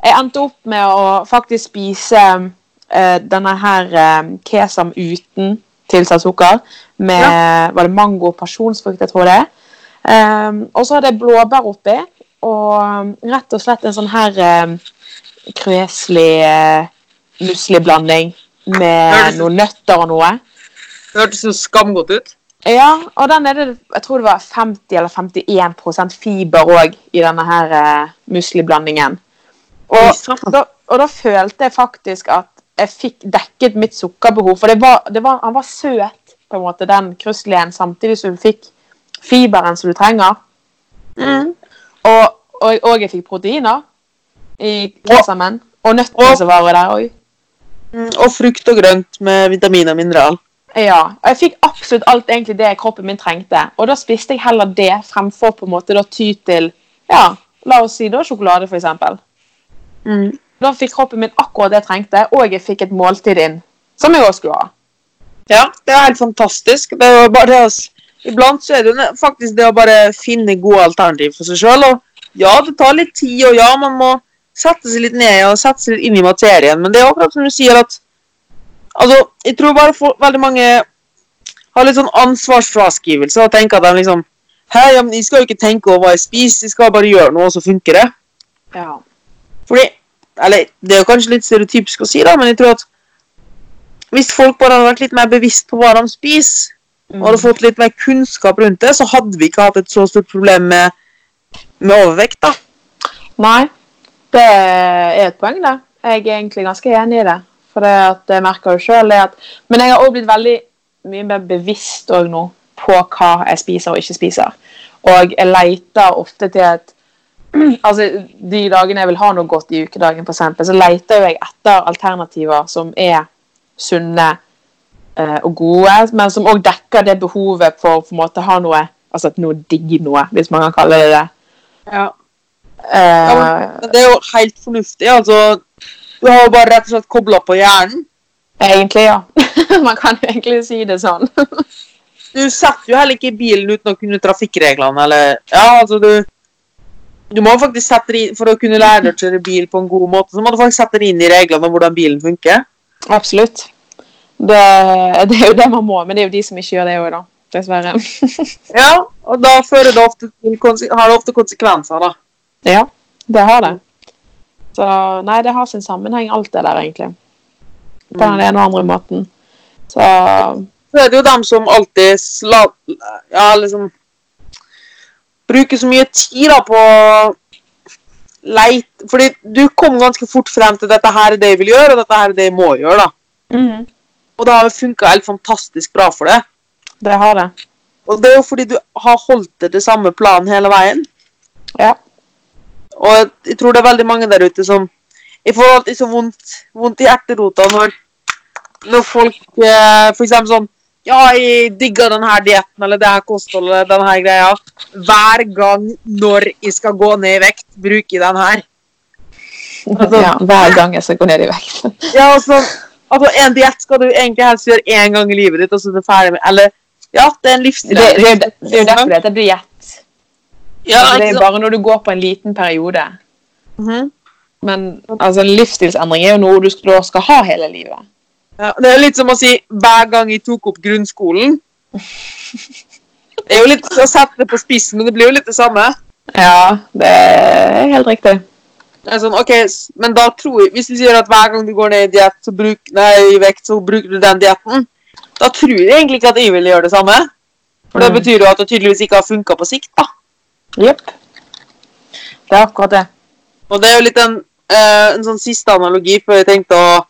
jeg endte opp med å faktisk spise eh, denne her eh, kesam uten tilsatt sukker. Med var det mango og pasjonsfrukt, jeg tror det. Um, og så hadde jeg blåbær oppi. Og rett og slett en sånn her um, krøslig uh, musliblanding med Høres- noen nøtter og noe. Det hørtes så skamgodt ut. Ja, og den er det, jeg tror det var 50 eller 51 fiber òg i denne her uh, musliblandingen. Og da, og da følte jeg faktisk at jeg fikk dekket mitt sukkerbehov. For det var, det var, han var søt, på en måte, den krusslien, samtidig som du fikk fiberen som du trenger. Mm. Og, og, og jeg fikk proteiner i kesamen. Og nøttene Og- som var der òg. Mm, Og frukt og grønt med vitamin og mineral. Ja. Og jeg fikk absolutt alt egentlig det kroppen min trengte. Og da spiste jeg heller det fremfor på en måte da ty til ja, la oss si da sjokolade, eksempel. Mm. Da fikk kroppen min akkurat det jeg trengte, og jeg fikk et måltid inn. Som jeg også skulle ha. Ja, det er helt fantastisk. Det jo bare det å Iblant så er det faktisk det å bare finne gode alternativ for seg sjøl. Ja, det tar litt tid, og ja, man må sette seg litt ned og sette seg litt inn i materien. Men det er akkurat som du sier at Altså, jeg tror bare for, veldig mange har litt sånn ansvarsfraskrivelse og tenker at de liksom Hei, ja, men jeg skal jo ikke tenke over hva jeg spiser, jeg skal bare gjøre noe, og så funker det. Ja. Fordi Eller, det er jo kanskje litt stereotypisk å si, da, men jeg tror at hvis folk bare hadde vært litt mer bevisst på hva de spiser, og hadde fått litt mer kunnskap rundt det, så hadde vi ikke hatt et så stort problem med, med overvekt, da. Nei, det er et poeng, det. Jeg er egentlig ganske enig i det. For det at jeg merker jo det at Men jeg har også blitt veldig mye mer bevisst òg nå på hva jeg spiser og ikke spiser. Og jeg leter ofte til at Altså, de dagene jeg vil ha noe godt i ukedagen, f.eks., så leter jeg etter alternativer som er sunne og gode, men som òg dekker det behovet for på en måte ha noe Altså at noe digger noe, hvis man kan kalle det det. Ja. Eh, Men det er jo helt fornuftig. altså Du har jo bare rett og slett kobla på hjernen. egentlig, ja. man kan jo egentlig si det sånn. Du setter jo heller ikke bilen uten å kunne trafikkreglene, eller Ja, altså, du Du må faktisk sette det inn For å kunne lære deg å kjøre bil på en god måte, så må du faktisk sette deg inn i reglene om hvordan bilen funker. Absolutt. Det, det er jo det man må, men det er jo de som ikke gjør det òg, da. Dessverre. Ja, og da fører det ofte til har det ofte konsekvenser, da. ja, det har det. Så nei, det har sin sammenheng, alt det der, egentlig. På den ene og andre måten. Så Så er det jo dem som alltid sla... Ja, liksom Bruker så mye tid da på leit Fordi du kom ganske fort frem til dette her er det jeg vil gjøre, og dette her er det jeg må gjøre. da. mhm, Og det har funka helt fantastisk bra for deg. det har det. Og det er jo fordi du har holdt deg til samme plan hele veien. Ja. Og jeg tror det er veldig mange der ute som Jeg får alltid så vondt, vondt i hjerterota når, når folk eh, eksempel sånn Ja, jeg digger denne dietten eller det her kostholdet denne her greia. Hver gang når jeg skal gå ned i vekt, bruker jeg den her. Altså- ja. Hver gang jeg skal gå ned i vekt. Ja, altså, altså En diett skal du egentlig helst gjøre én gang i livet ditt, og så er du ferdig med Eller ja, det er en livsstil. Det, det, det, det er jo derfor det heter diett. Ja, Altså, det er bare når du går på en liten periode. Mhm. Men altså, en livsstilsendring er jo noe du skal, skal ha hele livet. Ja, det er jo litt som å si hver gang jeg tok opp grunnskolen. Det er jo litt å sette det på spissen, men det blir jo litt det samme. Ja, det er helt riktig. Det er sånn, ok, men da tror jeg, Hvis du sier at hver gang du går ned i, diet, så bruk, nei, i vekt, så bruker du den dietten, da tror jeg egentlig ikke at jeg vil gjøre det samme. For det Mm. betyr jo at det tydeligvis ikke har funka på sikt. da. Jepp. Det er akkurat det. Og det er jo litt en, eh, en sånn siste analogi før jeg tenkte å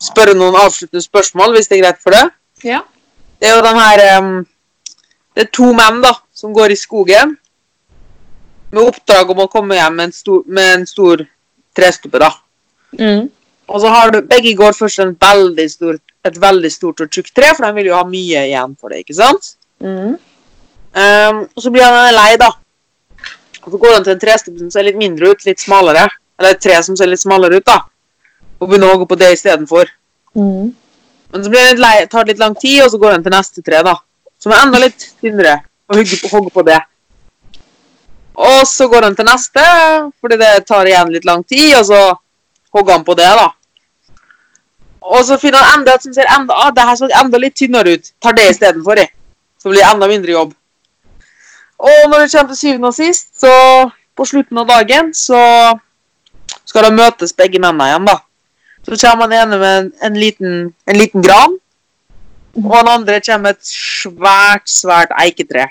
spørre noen avsluttende spørsmål, hvis det er greit for det. Ja. Det er jo den her em, Det er to menn da, som går i skogen med oppdrag om å komme hjem med en stor, med en stor trestubbe. da. Mm. Og så har du, Begge går først en veldig stor, et veldig stort og tjukt tre, for de vil jo ha mye igjen for det. ikke sant? Mm. Um, og Så blir han lei, da. Og Så går han til en trestubbe som ser litt mindre ut, litt smalere. Eller et tre som ser litt smalere ut, da. Og begynner å hogge på det istedenfor. Mm. Men så blir han litt lei, tar det litt lang tid, og så går han til neste tre, da. Som er enda litt tynnere, og hogger på, hogger på det. Og så går han til neste, fordi det tar igjen litt lang tid, og så hogger han på det, da. Og så finner han enda et som ser enda, ah, det her så enda litt tynnere ut. Tar det istedenfor, jeg. Så blir det enda mindre jobb. Og når det kommer til syvende og sist, så på slutten av dagen, så skal de møtes begge mennene igjen, da. Så kommer han ene med en, en, liten, en liten gran, og han andre kommer med et svært, svært eiketre.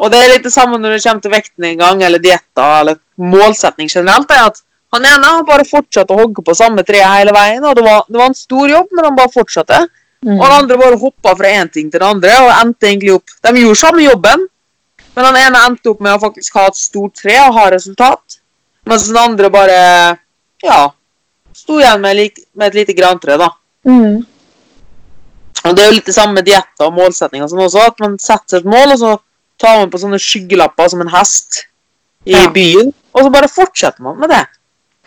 Og det er litt det samme når det kommer til vekten en gang, eller dietter, eller målsetning generelt, er at han ene har bare fortsatt å hogge på samme tre hele veien, og det var, det var en stor jobb, men han bare fortsatte. Mm. Og den andre bare hoppa fra én ting til den andre, og endte egentlig opp De gjorde samme jobben, men den ene endte opp med å faktisk ha et stort tre og ha resultat, mens den andre bare ja, sto igjen med, lik, med et lite grantre, da. Mm. Og det er jo litt det samme med dietter og målsetninger og sånn også, at man setter et mål, og så tar man på sånne skyggelapper som en hest i Ja. byen, og så bare fortsetter man med det.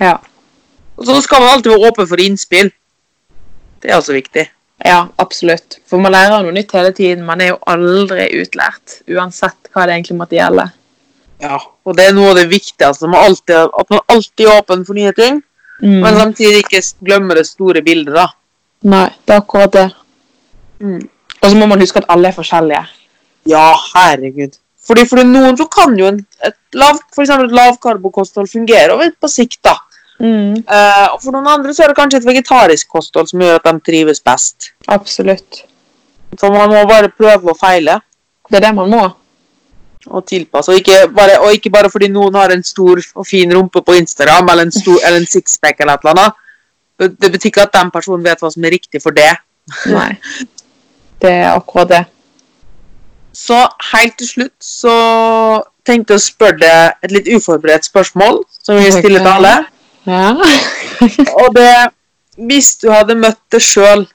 Ja. Og så skal man alltid være åpen for innspill. Det er også viktig. ja, absolutt. For man lærer noe nytt hele tiden. Man er jo aldri utlært, uansett hva det egentlig måtte gjelde. Ja, og det er noe av det viktigste, man alltid, at man alltid er åpen for nye ting, Mm. men samtidig ikke glemmer det store bildet, da. Nei, det er akkurat det. Mm. Og så må man huske at alle er forskjellige. Ja, herregud. Fordi for noen så kan jo en, et lav, for eksempel et lavkarbokosthold fungere over på sikt, da. Mm. Uh, og for noen andre så er det kanskje et vegetarisk kosthold som gjør at de trives best. Absolutt. Så man må bare prøve og feile Det er det man må. og tilpasse. Og ikke bare, og ikke bare fordi noen har en stor og fin rumpe på Instagram eller en, stor, eller en sixpack eller et eller annet. Det betyr ikke at den personen vet hva som er riktig for det. Nei. Det er akkurat det. Så helt til slutt så tenkte jeg å spørre deg et litt uforberedt spørsmål, som vi stiller til alle. Ja. Og det Hvis du hadde møtt deg sjøl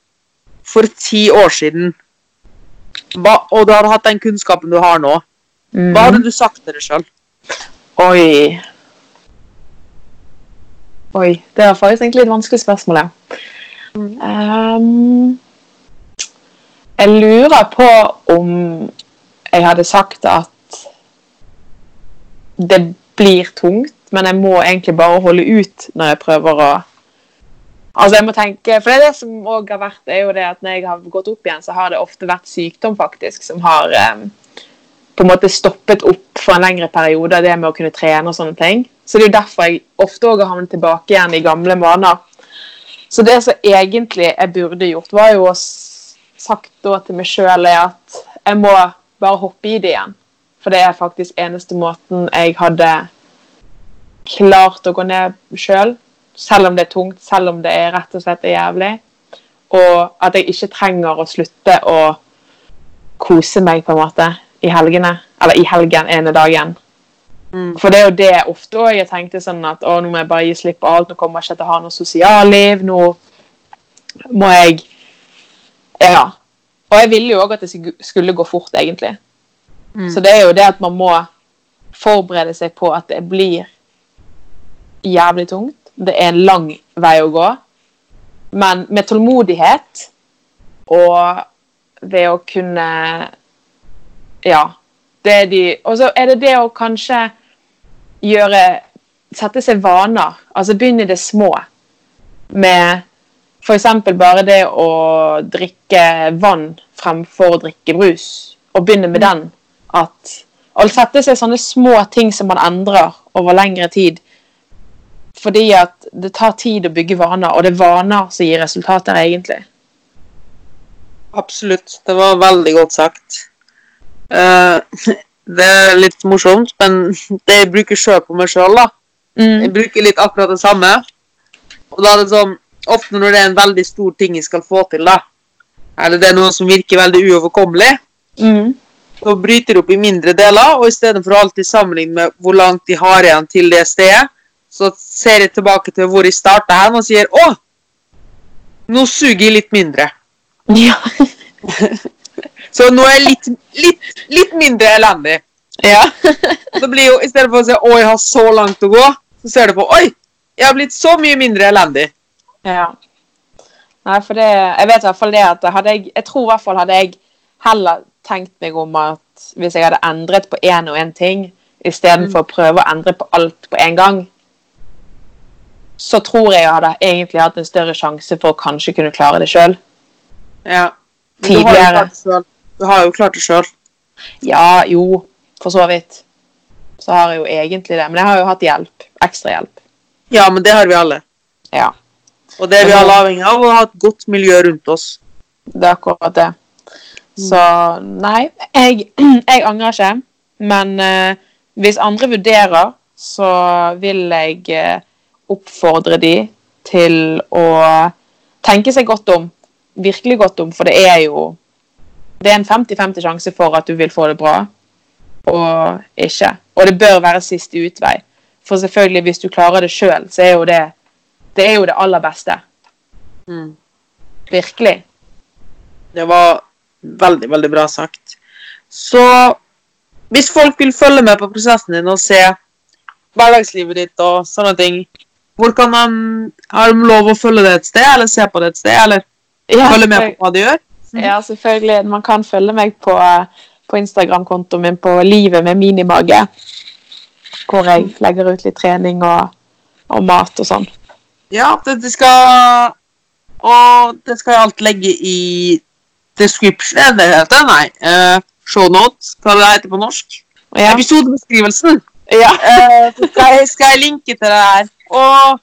for ti år siden, og du hadde hatt den kunnskapen du har nå, Mm. hva hadde du sagt til deg sjøl? Oi. Oi. Det er faktisk egentlig et vanskelig spørsmål, ja. Um, jeg lurer på om jeg hadde sagt at det blir tungt, men jeg må egentlig bare holde ut når jeg prøver å Altså jeg må tenke, For det er det som også har vært, er jo det at når jeg har gått opp igjen, så har det ofte vært sykdom faktisk som har eh, på en måte stoppet opp for en lengre periode, det med å kunne trene og sånne ting. Så det er jo derfor jeg ofte også har havnet tilbake igjen i gamle vaner. Så det som egentlig jeg burde gjort, var jo å sagt da til meg sjøl at jeg må bare hoppe i det igjen. For det er faktisk eneste måten jeg hadde klart å gå ned sjøl. Selv om det er tungt, selv om det er rett og slett er jævlig. Og at jeg ikke trenger å slutte å kose meg på en måte i helgene. Eller i helgen ene dagen. Mm. For det er jo det ofte også jeg tenkte sånn at å, nå må jeg bare gi slipp på alt. Nå kommer jeg ikke til å ha noe sosialliv. Nå må jeg Ja. Og jeg ville jo òg at det skulle gå fort, egentlig. Mm. Så det er jo det at man må forberede seg på at det blir jævlig tungt. Det er en lang vei å gå. Men med tålmodighet og ved å kunne Ja. Det er de Og så er det det å kanskje gjøre Sette seg vaner. Altså begynne i det små. Med f.eks. bare det å drikke vann fremfor å drikke brus. Og begynne med den. At Å sette seg sånne små ting som man endrer over lengre tid. Fordi at det tar tid å bygge vaner, og det er vaner som gir resultater, egentlig. Absolutt. Det var veldig godt sagt. Uh, det er litt morsomt, men det jeg bruker sjøl på meg sjøl, da. Jeg Mm. bruker litt akkurat det samme. Og da er det sånn Ofte når det er en veldig stor ting jeg skal få til, da, eller det er noe som virker veldig uoverkommelig, Mm. så bryter det opp i mindre deler, og i stedet for å alltid sammenligne med hvor langt de har igjen til det stedet, så ser jeg tilbake til hvor jeg starta hen, og sier 'Å, nå suger jeg litt mindre'. Ja. Så nå er jeg litt, litt, litt mindre elendig. ja. så blir jo, I stedet for å si 'Å, jeg har så langt å gå', så ser du på 'Oi, jeg har blitt så mye mindre elendig'. Ja. Nei, for det Jeg vet i hvert fall det at hadde jeg Jeg tror i hvert fall hadde jeg heller tenkt meg om at hvis jeg hadde endret på én og én ting istedenfor å prøve å endre på alt på en gang, så tror jeg jeg hadde egentlig hatt en større sjanse for å kanskje kunne klare det sjøl. Ja. Men du har Tidligere. Du har jo klart det sjøl. Ja, jo, for så vidt. Så har jeg jo egentlig det. Men jeg har jo hatt hjelp. Ekstra hjelp. Ja, men det har vi alle. Ja. Og det er vi alle avhengig av, å ha et godt miljø rundt oss. Det er akkurat det. Så nei, jeg, jeg angrer ikke. Men eh, hvis andre vurderer, så vil jeg eh, oppfordre de til å tenke seg godt om. Virkelig godt om, for det er jo Det er en 50-50 sjanse for at du vil få det bra, og ikke. Og det bør være siste utvei. For selvfølgelig, hvis du klarer det sjøl, så er jo det Det er jo det aller beste. Mm. Virkelig. Det var veldig, veldig bra sagt. Så hvis folk vil følge med på prosessen din og se hverdagslivet ditt og sånne ting, hvor kan de Har de lov å følge det et sted, eller se på det et sted, eller Ja, følge med på hva de gjør? Ja, selvfølgelig. Man kan følge meg på, på Instagram-kontoen min på Livet med minimage. Hvor jeg legger ut litt trening og, og mat og sånn. Ja, det, skal Og det skal jeg alt legge i description Er det heter? Nei. Uh, shownotes, hva det heter på norsk. Ja. Episodebeskrivelsen. ja. uh, så skal jeg, skal jeg linke til det her. Og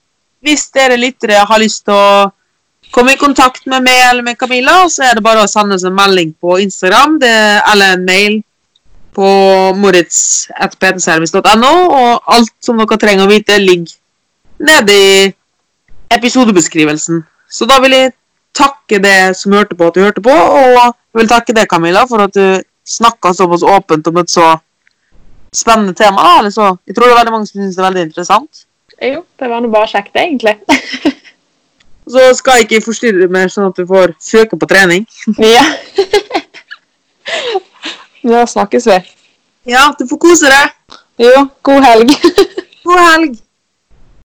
hvis dere lyttere har lyst til å komme i kontakt med meg eller med Camilla, så er det bare å sende oss en melding på Instagram det, eller en mail på moritz.ptservice.no, og alt som dere trenger å vite, ligger nede i episodebeskrivelsen. Så da vil jeg takke det som hørte på, at du hørte på, og jeg vil takke deg, Camilla, for at du snakka såpass åpent om et så spennende tema. da, Eller så, jeg tror det er veldig mange som syns det er veldig interessant. Jo, det var nå bare kjekt, egentlig. Så skal jeg ikke forstyrre mer, sånn at du får søke på trening. ja. Da snakkes vi. Ja, du får kose deg. Jo, god helg. God helg.